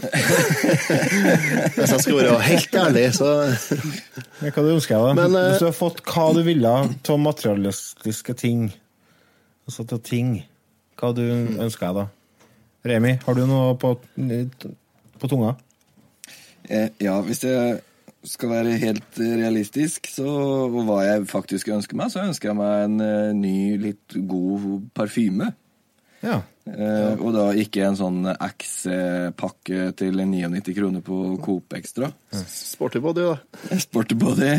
Hvis jeg skal være helt ærlig, så Men Hva du ønsker jeg, da? Men, eh, Hvis du har fått hva du ville av materialistiske ting, altså til ting, hva du ønsker jeg da? Remi, har du noe på, på tunga? Eh, ja, hvis jeg skal være helt realistisk, så og hva jeg faktisk ønsker meg, så ønsker jeg meg en eh, ny, litt god parfyme. Ja. Eh, Og da ikke en sånn X-pakke til 99 kroner på Coop Extra. sporty body, da. Sporty body.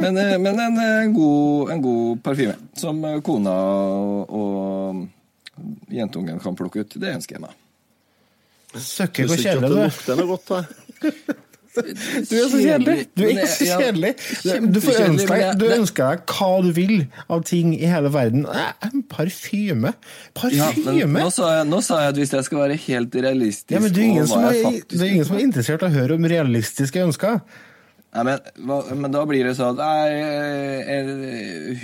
Men, eh, men en, eh, god, en god parfyme som kona og, og jentungen kan plukke ut. Det ønsker jeg meg. Søkker på hvor kjedelig det du er. lukter noe godt, da. Du er så kjedelig! Du er så kjedelig! Du, får ønske deg, du ønsker deg hva du vil av ting i hele verden. Eh, En parfyme! Ja, nå sa, jeg, nå sa jeg at hvis jeg skal være helt realistisk Ja, men det er, ingen som er, faktisk det er ingen som er interessert i å høre om realistiske ønsker. Nei, men, hva, men da blir det sånn Nei, eh,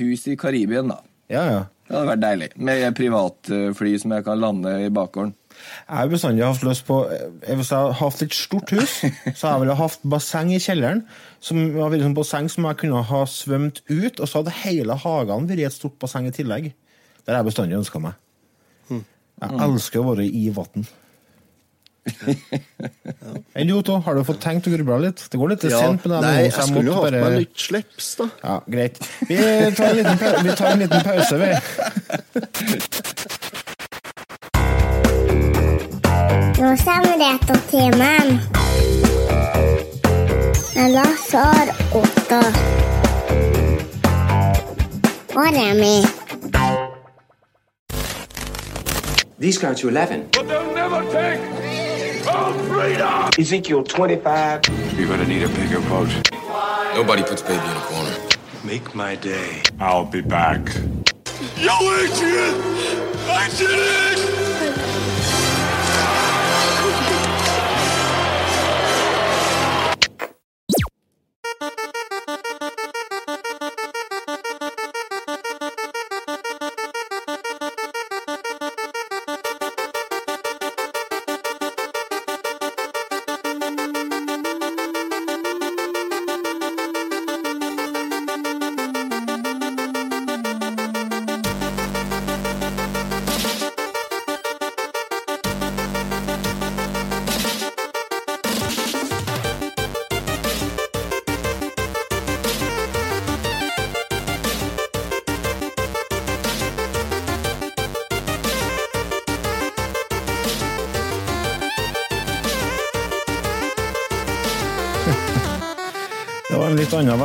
hus i Karibien, da. Ja, ja. Det hadde vært deilig. Med privatfly som jeg kan lande i bakgården. Jeg har bestandig hatt lyst på eh, Hvis jeg hadde hatt et stort hus, så jeg vel hatt basseng i kjelleren. Som var vært sånn basseng som jeg kunne ha svømt ut, og så hadde hele hagen vært et stort basseng i tillegg. Det har jeg bestandig ønska meg. Jeg elsker å være i vann. Enn du, Otto? Har du fått tenkt og grubla litt? Det går litt Ja, sent, men nei, jeg, jeg skulle jo hatt meg nytt slips, da. Ja, greit. Vi tar en liten, pa vi tar en liten pause, vi. Nå samvittighetstimmen. Med Lasse og Otto. Og Remi. These got you 11. But they'll never take our freedom! Ezekiel 25. You're gonna need a bigger boat. Nobody puts baby in a corner. Make my day. I'll be back. Yo, Adrian! I did it!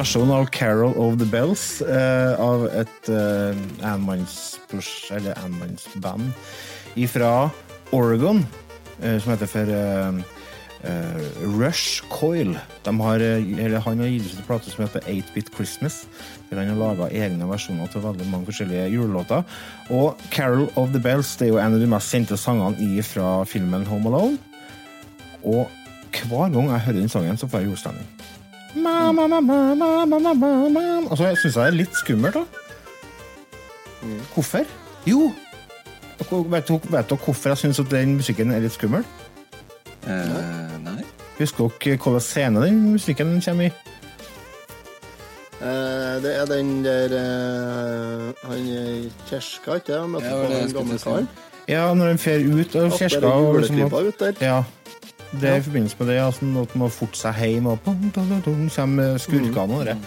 Versjon av Carol of the Bells, eh, av et eh, enmannsband fra Oregon, eh, som heter for eh, eh, Rush Coil. Har, eh, han har gitt ut en plate som heter 8-Bit Christmas, der han har laga egne versjoner til veldig mange forskjellige julelåter. Og Carol of the Bells det er jo en av de mest kjente sangene fra filmen Home Alone. Og hver gang jeg hører den sangen, så får jeg julestemning. Mamma, mamma, mamma, mamma, mamma. Og så syns jeg det er litt skummelt, da. Hvorfor? Jo. Vet dere, hvorfor jeg syns den musikken er litt skummel? Eh, nei. Husker dere hvilken scene den musikken kommer i? Eh, det er den der eh, Han er Kjerska, ikke det? Møtte Ja, på den gamle karen. Ja, når han fer ut av kirka. og liksom Ja. Det er i forbindelse med det altså, at man må forte seg hjem, og kommer skurkene og det.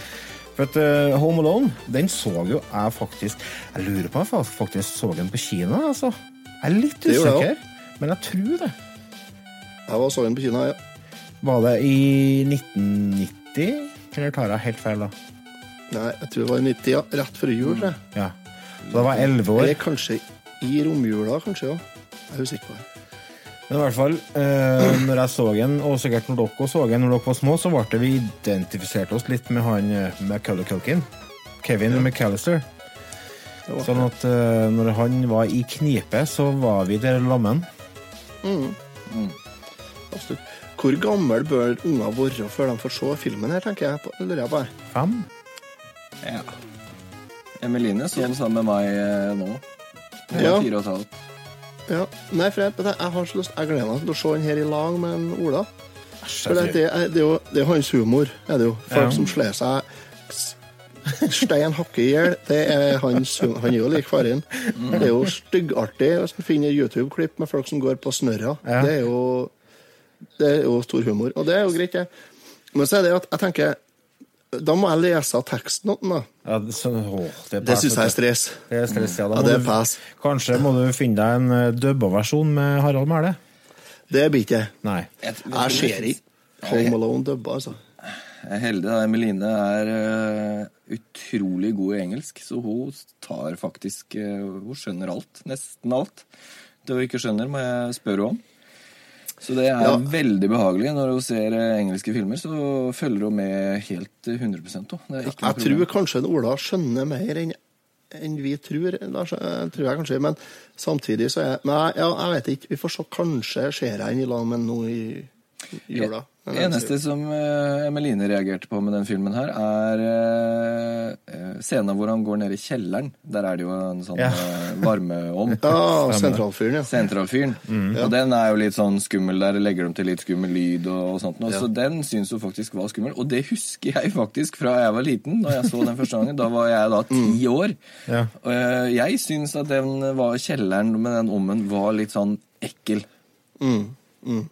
For at uh, Home Alone, den så jo jeg faktisk Jeg lurer på om jeg faktisk så den på kino, altså. Jeg er litt usikker, men jeg tror det. Jeg var så den på kino, ja. Var det i 1990? Eller tar jeg helt feil, da? Nei, jeg tror det var i 90, ja. Rett før jul, jeg. Ja. Så det var elleve år. Eller kanskje i romjula, kanskje, ja. Jeg er usikker på det. Men i hvert fall, eh, når jeg så den, og sikkert når dere så den når dere var små, så ble det vi identifiserte oss litt med han eh, Macaulay Culkin. Kevin McAllister. Sånn at eh, når han var i knipe, så var vi der lammen. absolutt. Hvor gammel bør unger være før de får se filmen her, tenker jeg. på- lurer jeg på. Fem. Ja. Emeline så den sammen med meg eh, nå. Hun Ja. fire og et halvt. Ja. Nei, for jeg, jeg har så lyst Jeg gleder meg til å se den her i lag med en Ola. For det, det, er, det, er jo, det er hans humor, er det jo. Folk Ja. som slår seg stein hakke i hjel. Han er jo lik faren. Det er jo styggartig hvis man finner YouTube-klipp med folk som går på snørra. Ja. Det er jo Det er jo stor humor. Og det er jo greit, det. Men så er det at jeg tenker Da må jeg lese teksten åt da. Ja, det, så, å, det, Det syns jeg er stress. Det er stress, ja. Da Ja, det er du- pass. Kanskje må du finne deg en eh, dubba versjon med Harald Mæhle? Det blir ikke Nei. Jeg, Jeg ser ikke Home Alone dubba, altså. Jeg er heldig. da. Emeline er uh, utrolig god i engelsk, så hun tar faktisk uh, Hun skjønner alt. Nesten alt. Det hun ikke skjønner, må jeg spørre om. Så det er Ja. veldig behagelig. Når hun ser eh, engelske filmer, så følger hun med helt eh, 100 også. Det er ikke noe Jeg problem. tror kanskje en Ola skjønner mer enn enn vi tror. Da eh, tror jeg kanskje, Men samtidig så er jeg, ja, jeg vet ikke. Vi får se. Kanskje ser jeg ham i lag med nå i jula. Det eneste som eh, Emeline reagerte på med den filmen her, er eh, eh, scenen hvor han går ned i kjelleren. Der er det jo en sånn Ja. varmeovn. Ja, sentralfyren, ja. Sentralfyren. Og den er jo litt sånn skummel. Der legger de til litt skummel lyd og, og sånt. Ja. Så den syns hun faktisk var skummel. Og det husker jeg faktisk fra jeg var liten. Da jeg så den første gangen. Da var jeg da ti år. Ja. Og eh, jeg syns at den var kjelleren med den ommen var litt sånn ekkel. Mm. um,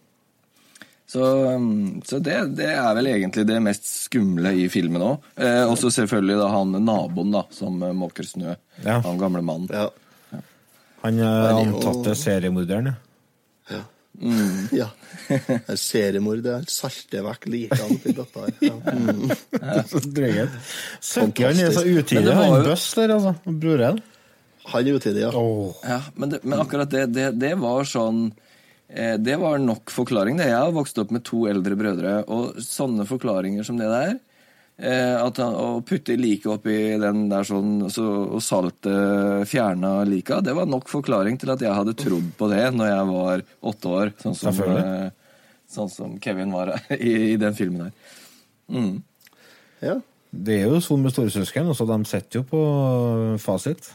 så det, det er vel egentlig det mest skumle i filmen òg. Eh, og så selvfølgelig da han naboen da, som eh, måker snø. Ja. Han gamle mannen. Ja. Han eh, antatte seriemorderen, ja. ja. Seriemorder er salter vekk likene oppi bøtta her. Ja. Mm. Så er så utidig, han jo- Bøss der, altså. Broren. Han er utidig, ja. Oh. Ja, men, det, men akkurat det, det, det var sånn Det var nok forklaring. det. Jeg har vokst opp med to eldre brødre, og sånne forklaringer som det der eh, at han, Å putte liket oppi den der sånn, så, og saltet fjerna lika, det var nok forklaring til at jeg hadde trodd på det når jeg var åtte år. Sånn som, eh, sånn som Kevin var i, i den filmen her. Mm. ja. Det er jo sånn med storesøsken, også de setter jo på fasit.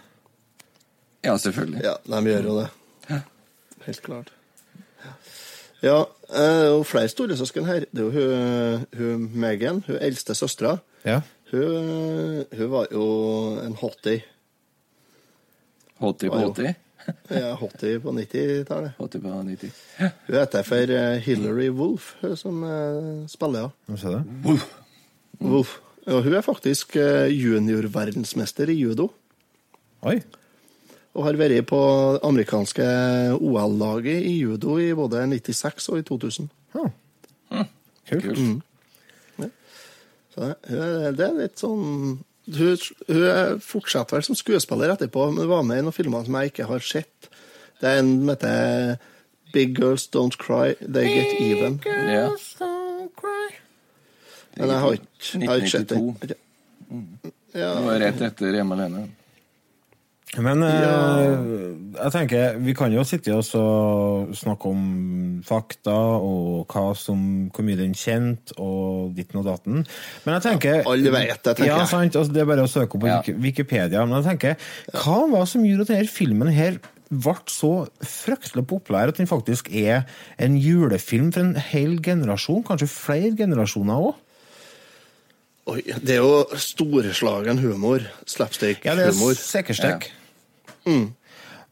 Ja, selvfølgelig. Ja, de gjør jo det. Helt klart. Ja, eh, det er jo flere storesøsken her. Det er jo hun, hun Megan, hun eldste søstera. Ja. Hun, hun var jo en hottie. Hottie på hottie. Ja, hottie på 90-tallet. Hottie på 90. Hun heter for Hilary Hillary Wolf, hun som spiller spiller, ja. Ser du. Wolf. Og hun er faktisk eh, juniorverdensmester i judo. Oi. Og har vært på amerikanske OL-laget i judo i både 96 og i 2000. Ja. Kult. Kult. Så det, hun er- det er litt sånn hun, hun er- fortsetter vel som skuespiller etterpå, men hun var med i noen filmer som jeg ikke har sett. Det er en som heter Big Girls Don't Cry, They Get Even. Ja. Men jeg har ikke, jeg har ikke sett den. 1992. Ja, Det var rett etter Hjemme alene. Men eh, Ja. jeg tenker, vi kan jo sitte og snakke om fakta og hva som, hvor mye den kjent og ditten og datten. Men jeg tenker alle vet det, tenker ja, jeg. Sant, altså, det er bare å søke opp på Ja. Wikipedia. Men jeg tenker, hva var det som gjorde at denne filmen her ble så fryktelig populær at den faktisk er en julefilm for en hel generasjon, kanskje flere generasjoner òg? Oi, det er jo storslagen humor. Ja, det er Slapstick-humor. sekkerstekk.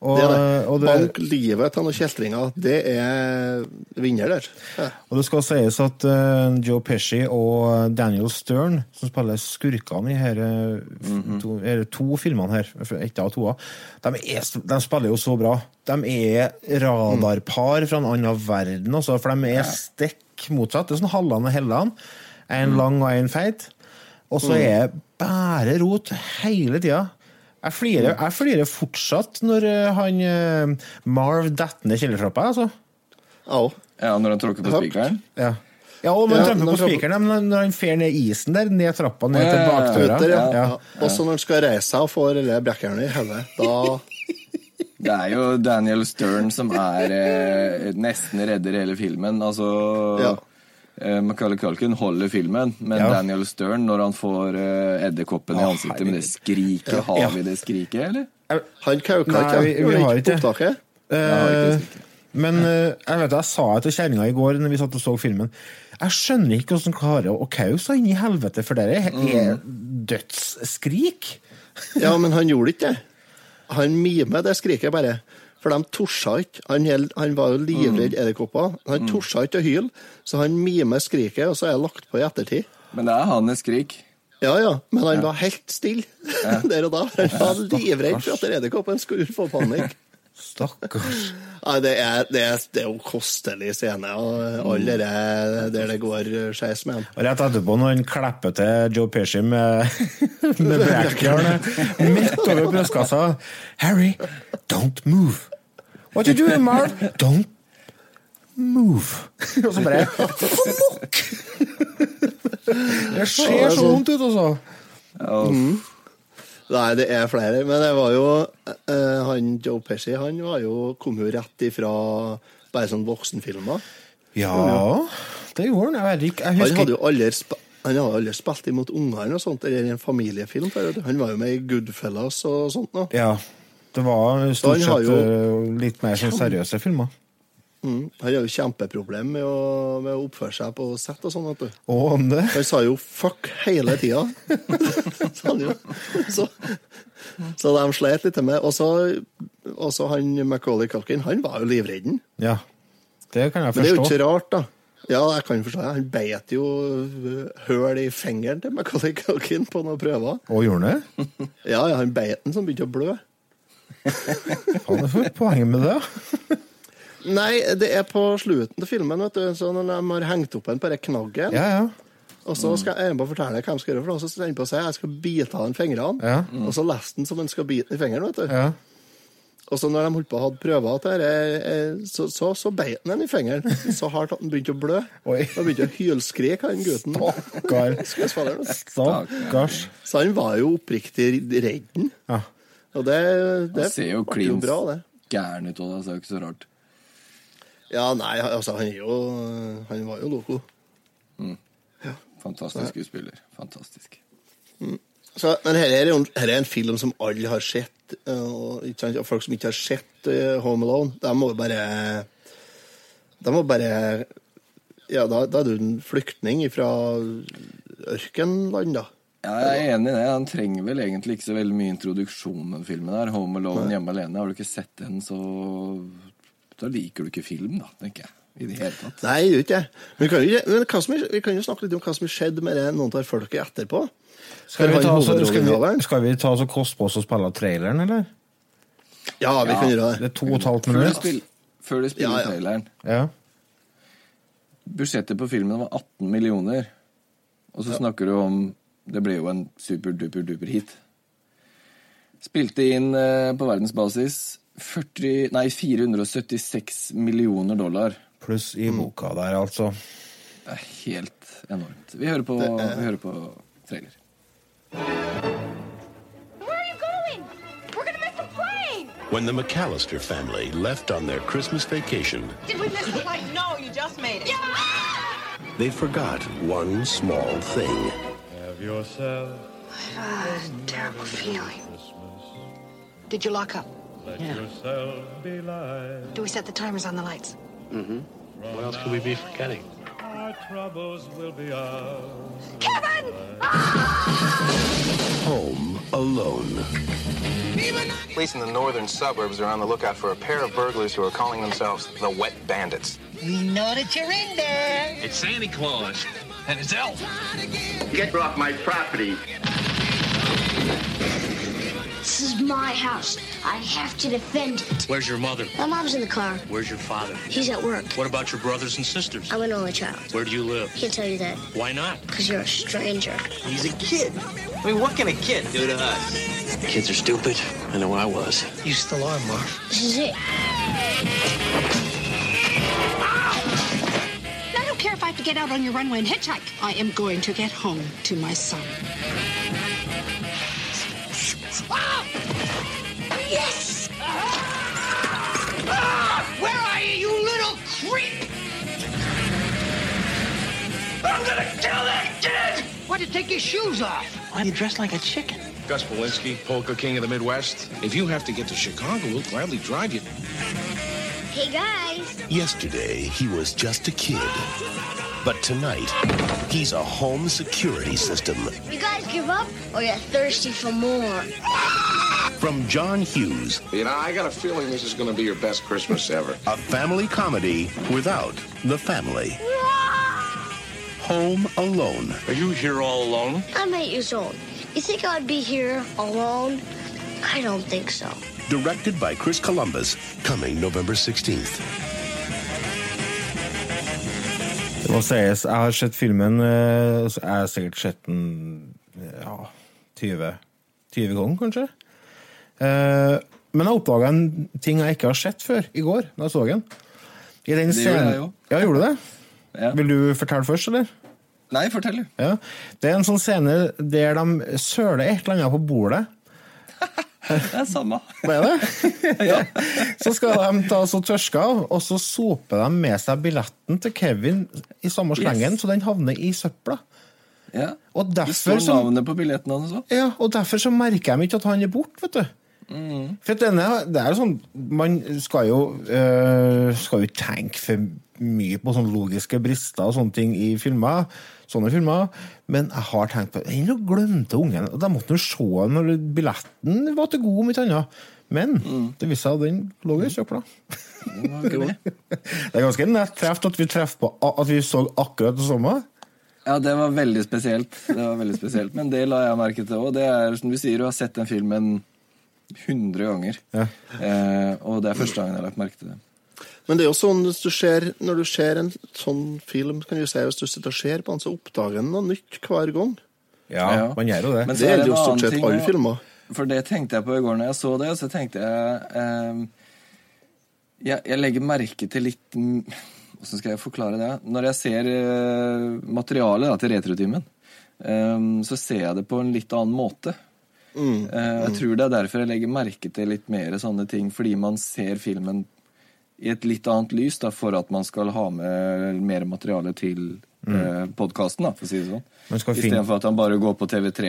Og, Det det. og, det, Bank livet til noen kjeltringer. Det er vinner der. Ja. og det skal sies at uh, Joe Pesci og Daniel Stern, som spiller skurkene i her, -hmm. to, her to filmene her, ett av toa, de, er, de spiller jo så bra. De er radarpar fra en annen verden, også, for de er stikk motsatt. Det er sånn Halland og Helland. En mm. lang og en feit. Og så er det bare rot hele tida. Jeg flirer, jeg flirer fortsatt når eh, han uh, Marv detter ned kjellertrappa, altså. Oh. Ja, når han tråkker på spikeren. Ja. Ja, og når Ja, han tramper på spikeren, men når han fer ned isen der, ned trappa, ned til ja, ja, bakdøra ja. ja. Ja. Og så når han skal reise seg og får det brekkjernet i hodet, da Det er jo Daniel Stern som er eh, nesten redder hele filmen. Altså Ja. eh, Macaulay Culkin holder filmen, men Ja. Daniel Stern, når han får uh, edderkoppen i ansiktet med det skriket Har Ja. vi det skriket, eller? Han kan jo ikke. vi- vi Gjorde har ikke opptaket. Uh. Eh, men eh, jeg vet jeg sa det til kjerringa i går når vi satt og så filmen. Jeg skjønner ikke hvordan klarer å kause inn i helvete, for det er mm. dødsskrik. Ja, men han gjorde ikke det. Han mimer det skriket bare. For de torsa ikke. Han, han var jo livredd edderkopper. Han torsa ikke å hyle, så han mimer skriket, og så er det lagt på i ettertid. Men det er hans skrik. Ja, ja, men han var helt stille der og da. Han var livredd for at edderkoppen skulle få panikk. Stakkars. Nei, det er, det er, det er jo kostelig scene, og alle det der det går skeis med han. Rett etterpå, når han klipper til Joe Pesci med, med brekkjernet midt over brystkassa Harry, don't move. What you doing, Marv? Don't move. Og så bare Fuck! Det ser så vondt ut, altså. Nei, det er flere, men det var jo eh, Han Joe Pesci han var jo, kom jo rett ifra bare sånn voksenfilmer. Ja, det gjorde han. Jeg ikke. Han hadde jo aldri, sp han hadde aldri spilt imot ungene eller i en familiefilm. Han var jo med i Goodfellas og sånt nå. Ja. Det var stort sett jo- eh, litt mer sånn seriøse filmer. Mm. Han har jo kjempeproblem med å, med å oppføre seg på sett og sånn, vet du. Det Han sa jo 'fuck' hele tida. så, så, så de slet litt med Og så han Macaulay Culkin, han var jo livredden. Ja. Det kan jeg forstå. Men det er jo ikke rart, da. Ja, jeg kan forstå det. Han beit jo høl i fingeren til Macaulay Culkin på noen prøver. Og gjorde han det? Ja, ja, han beit den som begynte å blø. Det er poenget med det. Nei, det er på slutten til filmen, vet du. Så når de har hengt opp en på den knaggen, Ja, ja. og så skal jeg bare fortelle hva de skal gjøre, for så skal han på å si jeg skal bite av den fingrene. Ja. Og så leste han som han skal bite den i fingeren, vet du. ja. Og så når de holdt på å ha prøver til dette, så, så, så beit han den i fingeren. Så hardt at han begynte å blø. Oi. Og begynte å hylskrike, han gutten. Stakkar. Stakkars. Så han var jo oppriktig redd. Ja. Og det, det ser jo klin gæren ut, av det det er jo ikke så rart. Ja, nei, altså, han er jo Han var jo loco. Fantastisk skuespiller. Fantastisk. Så, men her er, jo, her er en film som alle har sett, og, sant, og folk som ikke har sett uh, Home Alone, de må bare De må bare Ja, da, da er du en flyktning fra ørkenland, da. Ja, jeg er enig i det. Han trenger vel egentlig ikke så veldig mye introduksjon, den filmen der. Home Alone, Hjemme alene. Har du ikke sett den, så Da liker du ikke film, da, tenker jeg. I det hele tatt. Nei, det gjør ikke det. Men, vi kan jo, men hva som vi kan jo snakke litt om hva som har skjedd med det, noen av folket etterpå. Skal vi, ta, så, skal, vi, skal vi ta så koste på oss å spille traileren, eller? Ja, vi kan gjøre Det det. er to og et halvt Før du, spiller, før du spiller Ja, ja. traileren Ja. Budsjettet på filmen var 18 millioner. Og så snakker du om Det ble jo en super-duper-duper hit. Spilte inn eh, på verdensbasis 40, nei, 476 millioner dollar. Pluss i boka der, altså. Det er helt enormt. Vi hører på, vi hører på trailer. Where are you going? We're gonna miss the plane! When the McAllister family left on their Christmas vacation, Did we miss the flight? No, you just made it. they forgot one small thing. Ah, terrible feeling. Did you lock up? Let Yeah. Do we set the timers on the lights? Mm-hmm. What else could we be forgetting? Our troubles will be ours. Kevin! Home Alone. Police in the northern suburbs are on the lookout for a pair of burglars who are calling themselves the Wet Bandits. We know that you're in there. It's Santa Claus and his elf. Get off my property. This is my house. I have to defend it. Where's your mother? My mom's in the car. Where's your father? He's at work. What about your brothers and sisters? I'm an only child. Where do you live? Can't tell you that Why not? because you're a stranger. He's a kid. I mean, what can a kid do to us? Kids are stupid. I know I was. You still are, Marv. This is it. Get out on your runway and hitchhike. I am going to get home to my son. Ah! Yes! Ah! Where are you, you little creep? I'm gonna kill that kid! Why'd you take your shoes off? Why are you dressed like a chicken? Gus Polinski, polka king of the Midwest. If you have to get to Chicago, we'll gladly drive you. Hey guys. Yesterday, he was just a kid. But tonight, he's a home security system. You guys give up oh, or you're thirsty for more? From John Hughes, You know, I got a feeling this is going to be your best Christmas ever. a family comedy without the family. Home Alone. Are you here all alone? I'm eight years old. You think I'd be here alone? I don't think so. Directed by Chris Columbus, coming November 16th. Må sies, jeg har sett filmen eh, Jeg har sikkert sett den ja, 20, 20 ganger, kanskje. Eh, Men jeg oppdaga en ting jeg ikke har sett før i går, da jeg så den. I den Det gjorde jeg jo. Ja, gjorde du det? Ja. Vil du fortelle først, eller? Nei, fortell. Ja. Det er en sånn scene der de søler et eller annet på bordet. Det er samme. Det er det? Så skal de ta så tørske av, og så soper de med seg billetten til Kevin i samme slengen, Yes. så den havner i søpla. Ja. Og derfor, så, navnet på billetten hans òg. ja, og derfor så merker de ikke at han er borte, vet du. For at denne, det er jo sånn Man skal jo øh, Skal jo tenke for mye på sånne logiske brister og sånne ting i filmer. Sånne filmer. Men jeg har tenkt på Jeg glemte ungen. Og Da måtte jo se når billetten var til god, om ikke annet. Men det viste seg at den lå i søpla. Det er ganske nett treft at vi på at vi så akkurat det samme. Ja, det var veldig spesielt. Det var veldig spesielt. Men det la jeg merke til òg. Det er som du sier, du har sett den filmen 100 ganger. Ja. Eh, og det er første gangen jeg har lagt merke til det. Men det er jo sånn hvis du ser, når du ser en sånn film, kan du si, hvis du sitter og ser på den, så oppdager den noe nytt hver gang. Ja, Ja. man gjør jo det. Men Det er gjelder jo stort sett alle filmer. For det tenkte jeg på i går når jeg så det, så tenkte jeg eh, jeg, jeg legger merke til litt Hvordan skal jeg forklare det? Når jeg ser eh, materialet da, til Retrotimen, eh, så ser jeg det på en litt annen måte. Mm. mm. jeg tror det er derfor jeg legger merke til litt mer sånne ting, fordi man ser filmen i et litt annet lys da, for at man skal ha med mer materiale til eh, podkasten, for å si det sånn. Istedenfor at han bare går på TV3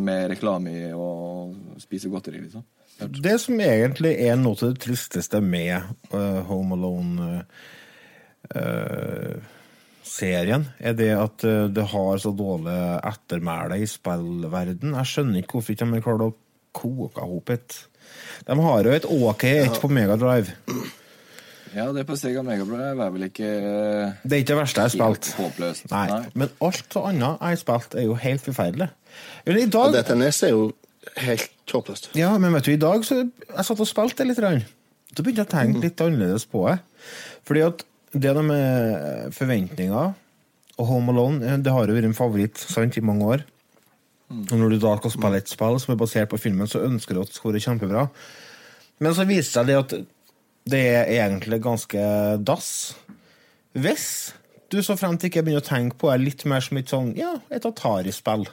med reklame og spiser godteri, liksom. Det som egentlig er noe av det tristeste med uh, Home Alone-serien, er det at uh, det har så dårlig ettermæle i spillverden. Jeg skjønner ikke hvorfor ikke de har klart å koke ihop et De har jo et OK et på Megadrive. Ja, det på Sega Megabrive er vel ikke eh, Det er ikke det verste jeg har spilt. håpløst. Nei, Men alt annet jeg har spilt, er jo helt forferdelig. Men I Og dag dette NES er jo helt håpløst. Ja, men vet du, i dag så jeg satt og spilte det litt. grann. Da begynte jeg å tenke litt annerledes på det. Fordi at det der med forventninger og Home Alone, eh, det har jo vært en favoritt sant, i mange år. Og når du da skal spille et spill som er basert på filmen, så ønsker du at det skal være kjempebra. Men så viser det seg det at det er egentlig ganske dass. Hvis du så frem til ikke begynner å tenke på det litt mer som et sånn, ja, et Atari-spill.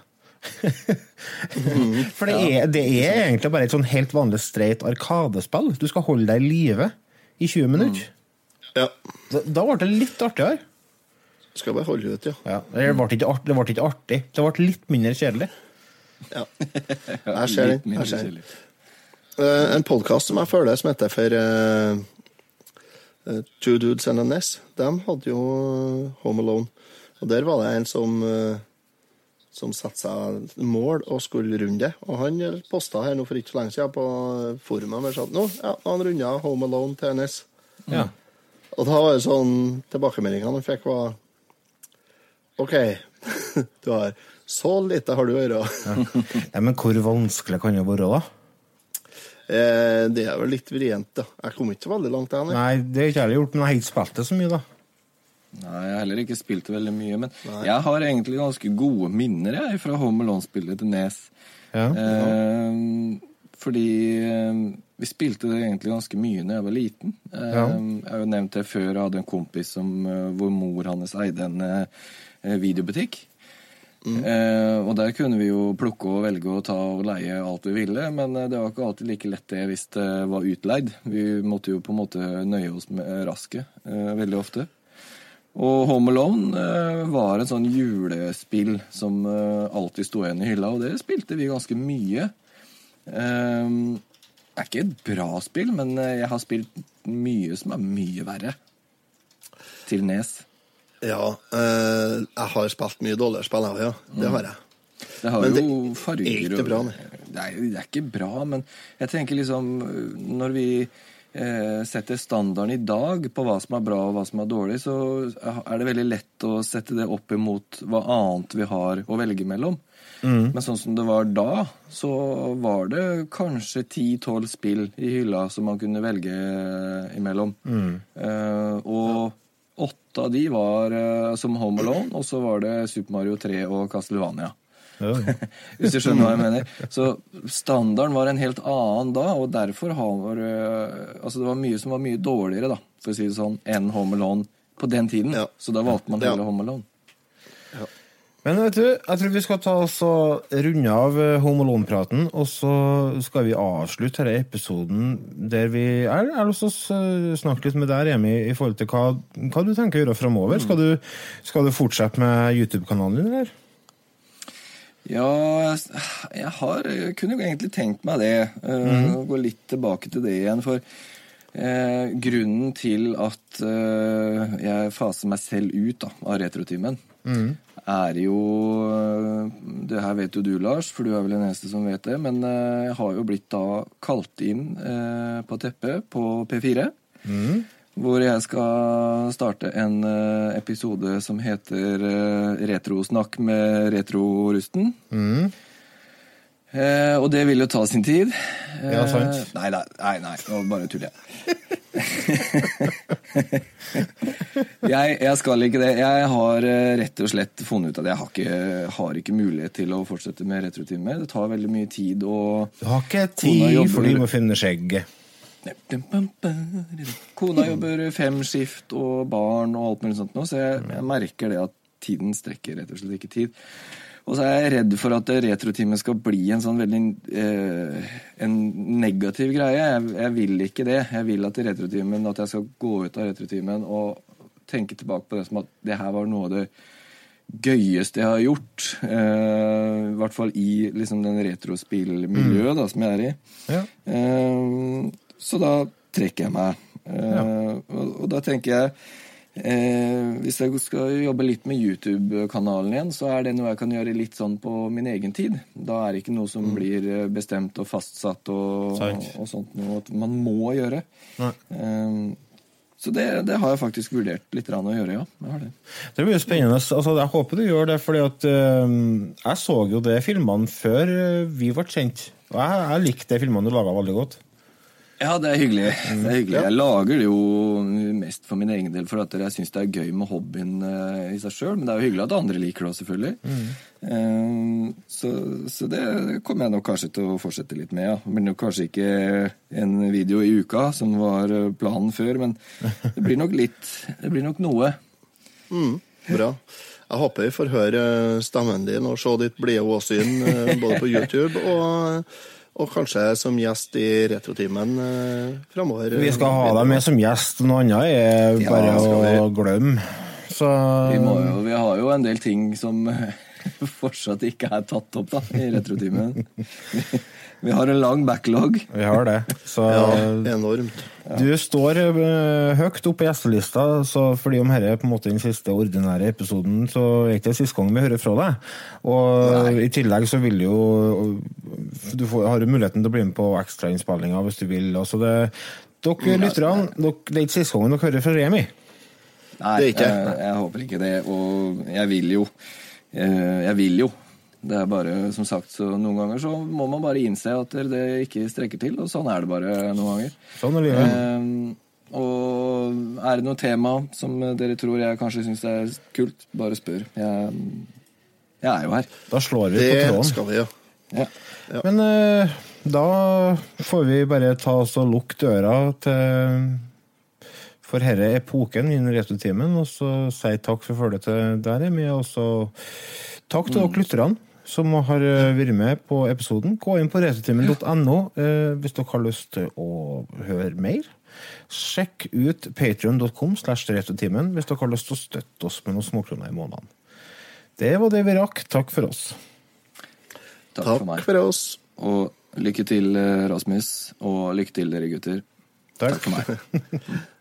For det, er, det er egentlig bare et sånn helt vanlig streit arkadespill. Du skal holde deg i live i 20 minutter. Ja. Da, da ble det litt artigere. Skal bare holde ut, ja. Ja, det, ble ikke artig. det ble ikke artig. Det ble litt mindre kjedelig. ja. Jeg ser den. En podkast som jeg føler som heter for uh, eh, Two Dudes and a Ness, de hadde jo Home Alone. Og der var det en som eh, som satte seg mål og skulle runde det. Og han posta her nå for ikke så lenge siden på forumet med at Nå, ja, han runda Home Alone til Ness. Ja. Og da var det sånn Tilbakemeldingene han fikk, var OK, du har så lite har du å gjøre. Ja, men hvor vanskelig kan det være, da? Eh, det er vel litt vrient, da. Jeg kom ikke så veldig langt, jeg. Nei, det har ikke jeg gjort, men jeg har ikke spilt det så mye, da. Nei, jeg har heller ikke spilt det veldig mye. Men jeg har egentlig ganske gode minner jeg, fra Home Alone-spillet til Nes. Ja. Eh, fordi eh, vi spilte det egentlig ganske mye da jeg var liten. Eh, Ja. Jeg har jo nevnt det før, jeg hadde en kompis som, eh, hvor mor hans eide en eh, videobutikk. Eh, og der kunne vi jo plukke og velge og ta og leie alt vi ville, men eh, det var ikke alltid like lett det hvis det var utleid. Vi måtte jo på en måte nøye oss med rasket eh, veldig ofte. Og Home Alone var et sånn julespill som alltid sto igjen i hylla, og det spilte vi ganske mye. Det er ikke et bra spill, men jeg har spilt mye som er mye verre. Til Nes. Ja, eh, jeg har spilt mye dårligere spill, jeg òg, ja. Det har jeg. Det har Men det jo farger er ikke og- bra, nei. Det er, det er ikke bra, men jeg tenker liksom Når vi eh, setter standarden i dag på hva som er bra og hva som er dårlig, så er det veldig lett å sette det opp imot hva annet vi har å velge mellom. Mm. Men sånn som det var da, så var det kanskje 10-12 spill i hylla som man kunne velge imellom. Mm. Eh, og åtte av de var eh, som Home Alone, og så var det Super Mario 3 og Castlevania. Hvis du skjønner hva jeg mener. Så standarden var en helt annen da, og derfor har eh, Altså det var mye som var mye dårligere, da, for å si det sånn, enn Home Alone på den tiden. Så da valgte man heller Home Alone. Men vet du, jeg tror vi skal ta oss og runde av eh, Home Alone-praten, og så skal vi avslutte denne episoden der vi er. jeg har å snakke litt med deg, Remi, i forhold til hva, hva du tenker å gjøre framover. Skal, du- skal du fortsette med YouTube-kanalen din, eller? Ja, jeg, har jeg kunne jo egentlig tenkt meg det. eh, Mhm. Gå litt tilbake til det igjen. For eh, grunnen til at eh, jeg faser meg selv ut da, av retrotimen, Mhm. er jo eh, Det her vet jo du, Lars, for du er vel den eneste som vet det. Men eh, jeg har jo blitt da kalt inn eh, på teppet på P4. Mm. Hvor jeg skal starte en episode som heter Retrosnakk med Retrorusten. Mm. Eh, og det vil jo ta sin tid. Ja, sant. Nei, nei, nei, nå bare tuller jeg. jeg. Jeg skal ikke det. Jeg har eh, rett og slett funnet ut at jeg har ikke, har ikke mulighet til å fortsette med retrotimer. Det tar veldig mye tid og Du har ikke tid, for du må finne skjegget. Kona jobber fem skift og barn og alt mulig sånt nå, så jeg, jeg merker det at tiden strekker rett og slett ikke tid. Og så er jeg redd for at retrotimen skal bli en sånn veldig eh, en negativ greie. Jeg, jeg vil ikke det. Jeg vil at retrotimen, at jeg skal gå ut av retrotimen og tenke tilbake på det som at det her var noe av det gøyeste jeg har gjort. Eh, I hvert fall i liksom, den retrospillmiljøet da, som jeg er i. Ja. Eh, så da trekker jeg meg. Eh, og, og da tenker jeg eh, Hvis jeg skal jobbe litt med YouTube-kanalen igjen, så er det noe jeg kan gjøre litt sånn på min egen tid. Da er det ikke noe som blir eh, bestemt og fastsatt og, og sånt noe at man må gjøre. Eh, så det, det har jeg faktisk vurdert litt å gjøre, ja. Det. Det blir jo spennende. Altså, jeg håper du gjør det, fordi at eh, jeg så jo de filmene før eh, vi ble kjent. Og jeg, jeg likte de filmene du laga veldig godt. Ja, det er hyggelig. Det er hyggelig. Jeg lager det jo mest for min egen del, for at jeg syns det er gøy med hobbyen eh, i seg sjøl. Men det er jo hyggelig at andre liker det òg, selvfølgelig. Mm. så, så det kommer jeg nok kanskje til å fortsette litt med. Ja. Det blir nok kanskje ikke en video i uka, som var eh, planen før, men det blir nok litt Det blir nok noe. Mm, bra. Jeg håper vi får høre stemmen din og se ditt blide åsyn eh, både på YouTube og, og kanskje som gjest i Retrotimen eh, framover. Vi skal ha deg med som gjest, noe annet er bare ja, å glemme. Så Vi, må jo, vi har jo en del ting som fortsatt ikke er tatt opp da, i retrotimen. Vi har en lang backlog. Vi har det. Så Ja, enormt. du står eh, høyt oppe på gjestelista, så fordi om dette er på en måte den siste ordinære episoden, så er ikke det siste gang vi hører fra deg. Og i tillegg så vil jo Du får, har jo muligheten til å bli med på ekstrainnspillinga hvis du vil. Altså det, dere lytterne, det er ikke siste gangen dere hører fra Remi. Nei, Det er ikke. Jeg, jeg håper ikke det, og jeg vil jo. Eh, Jeg vil jo. Det er bare, som sagt, så noen ganger så må man bare innse at det ikke strekker til, og sånn er det bare noen ganger. Sånn er det ja. Eh, og er det noe tema som dere tror jeg kanskje syns er kult, bare spør. Jeg, jeg er jo her. Da slår vi Det på tråden. Det skal vi, ja. Ja. Men eh, da får vi bare ta oss og lukke døra til for denne epoken innen retrotimen, og så sier jeg takk for følget til dere. Remi, og så takk til dere lytterne som har eh, vært med på episoden. Gå inn på retrotimen.no eh, hvis dere har lyst til å høre mer. Sjekk ut patrion.com slash retrotimen hvis dere har lyst til å støtte oss med noen småkroner i måneden. Det var det vi rakk. Takk for oss. Takk, Takk for meg. for oss. Og lykke til, eh, Rasmus, og lykke til, dere gutter. Takk. Takk for meg.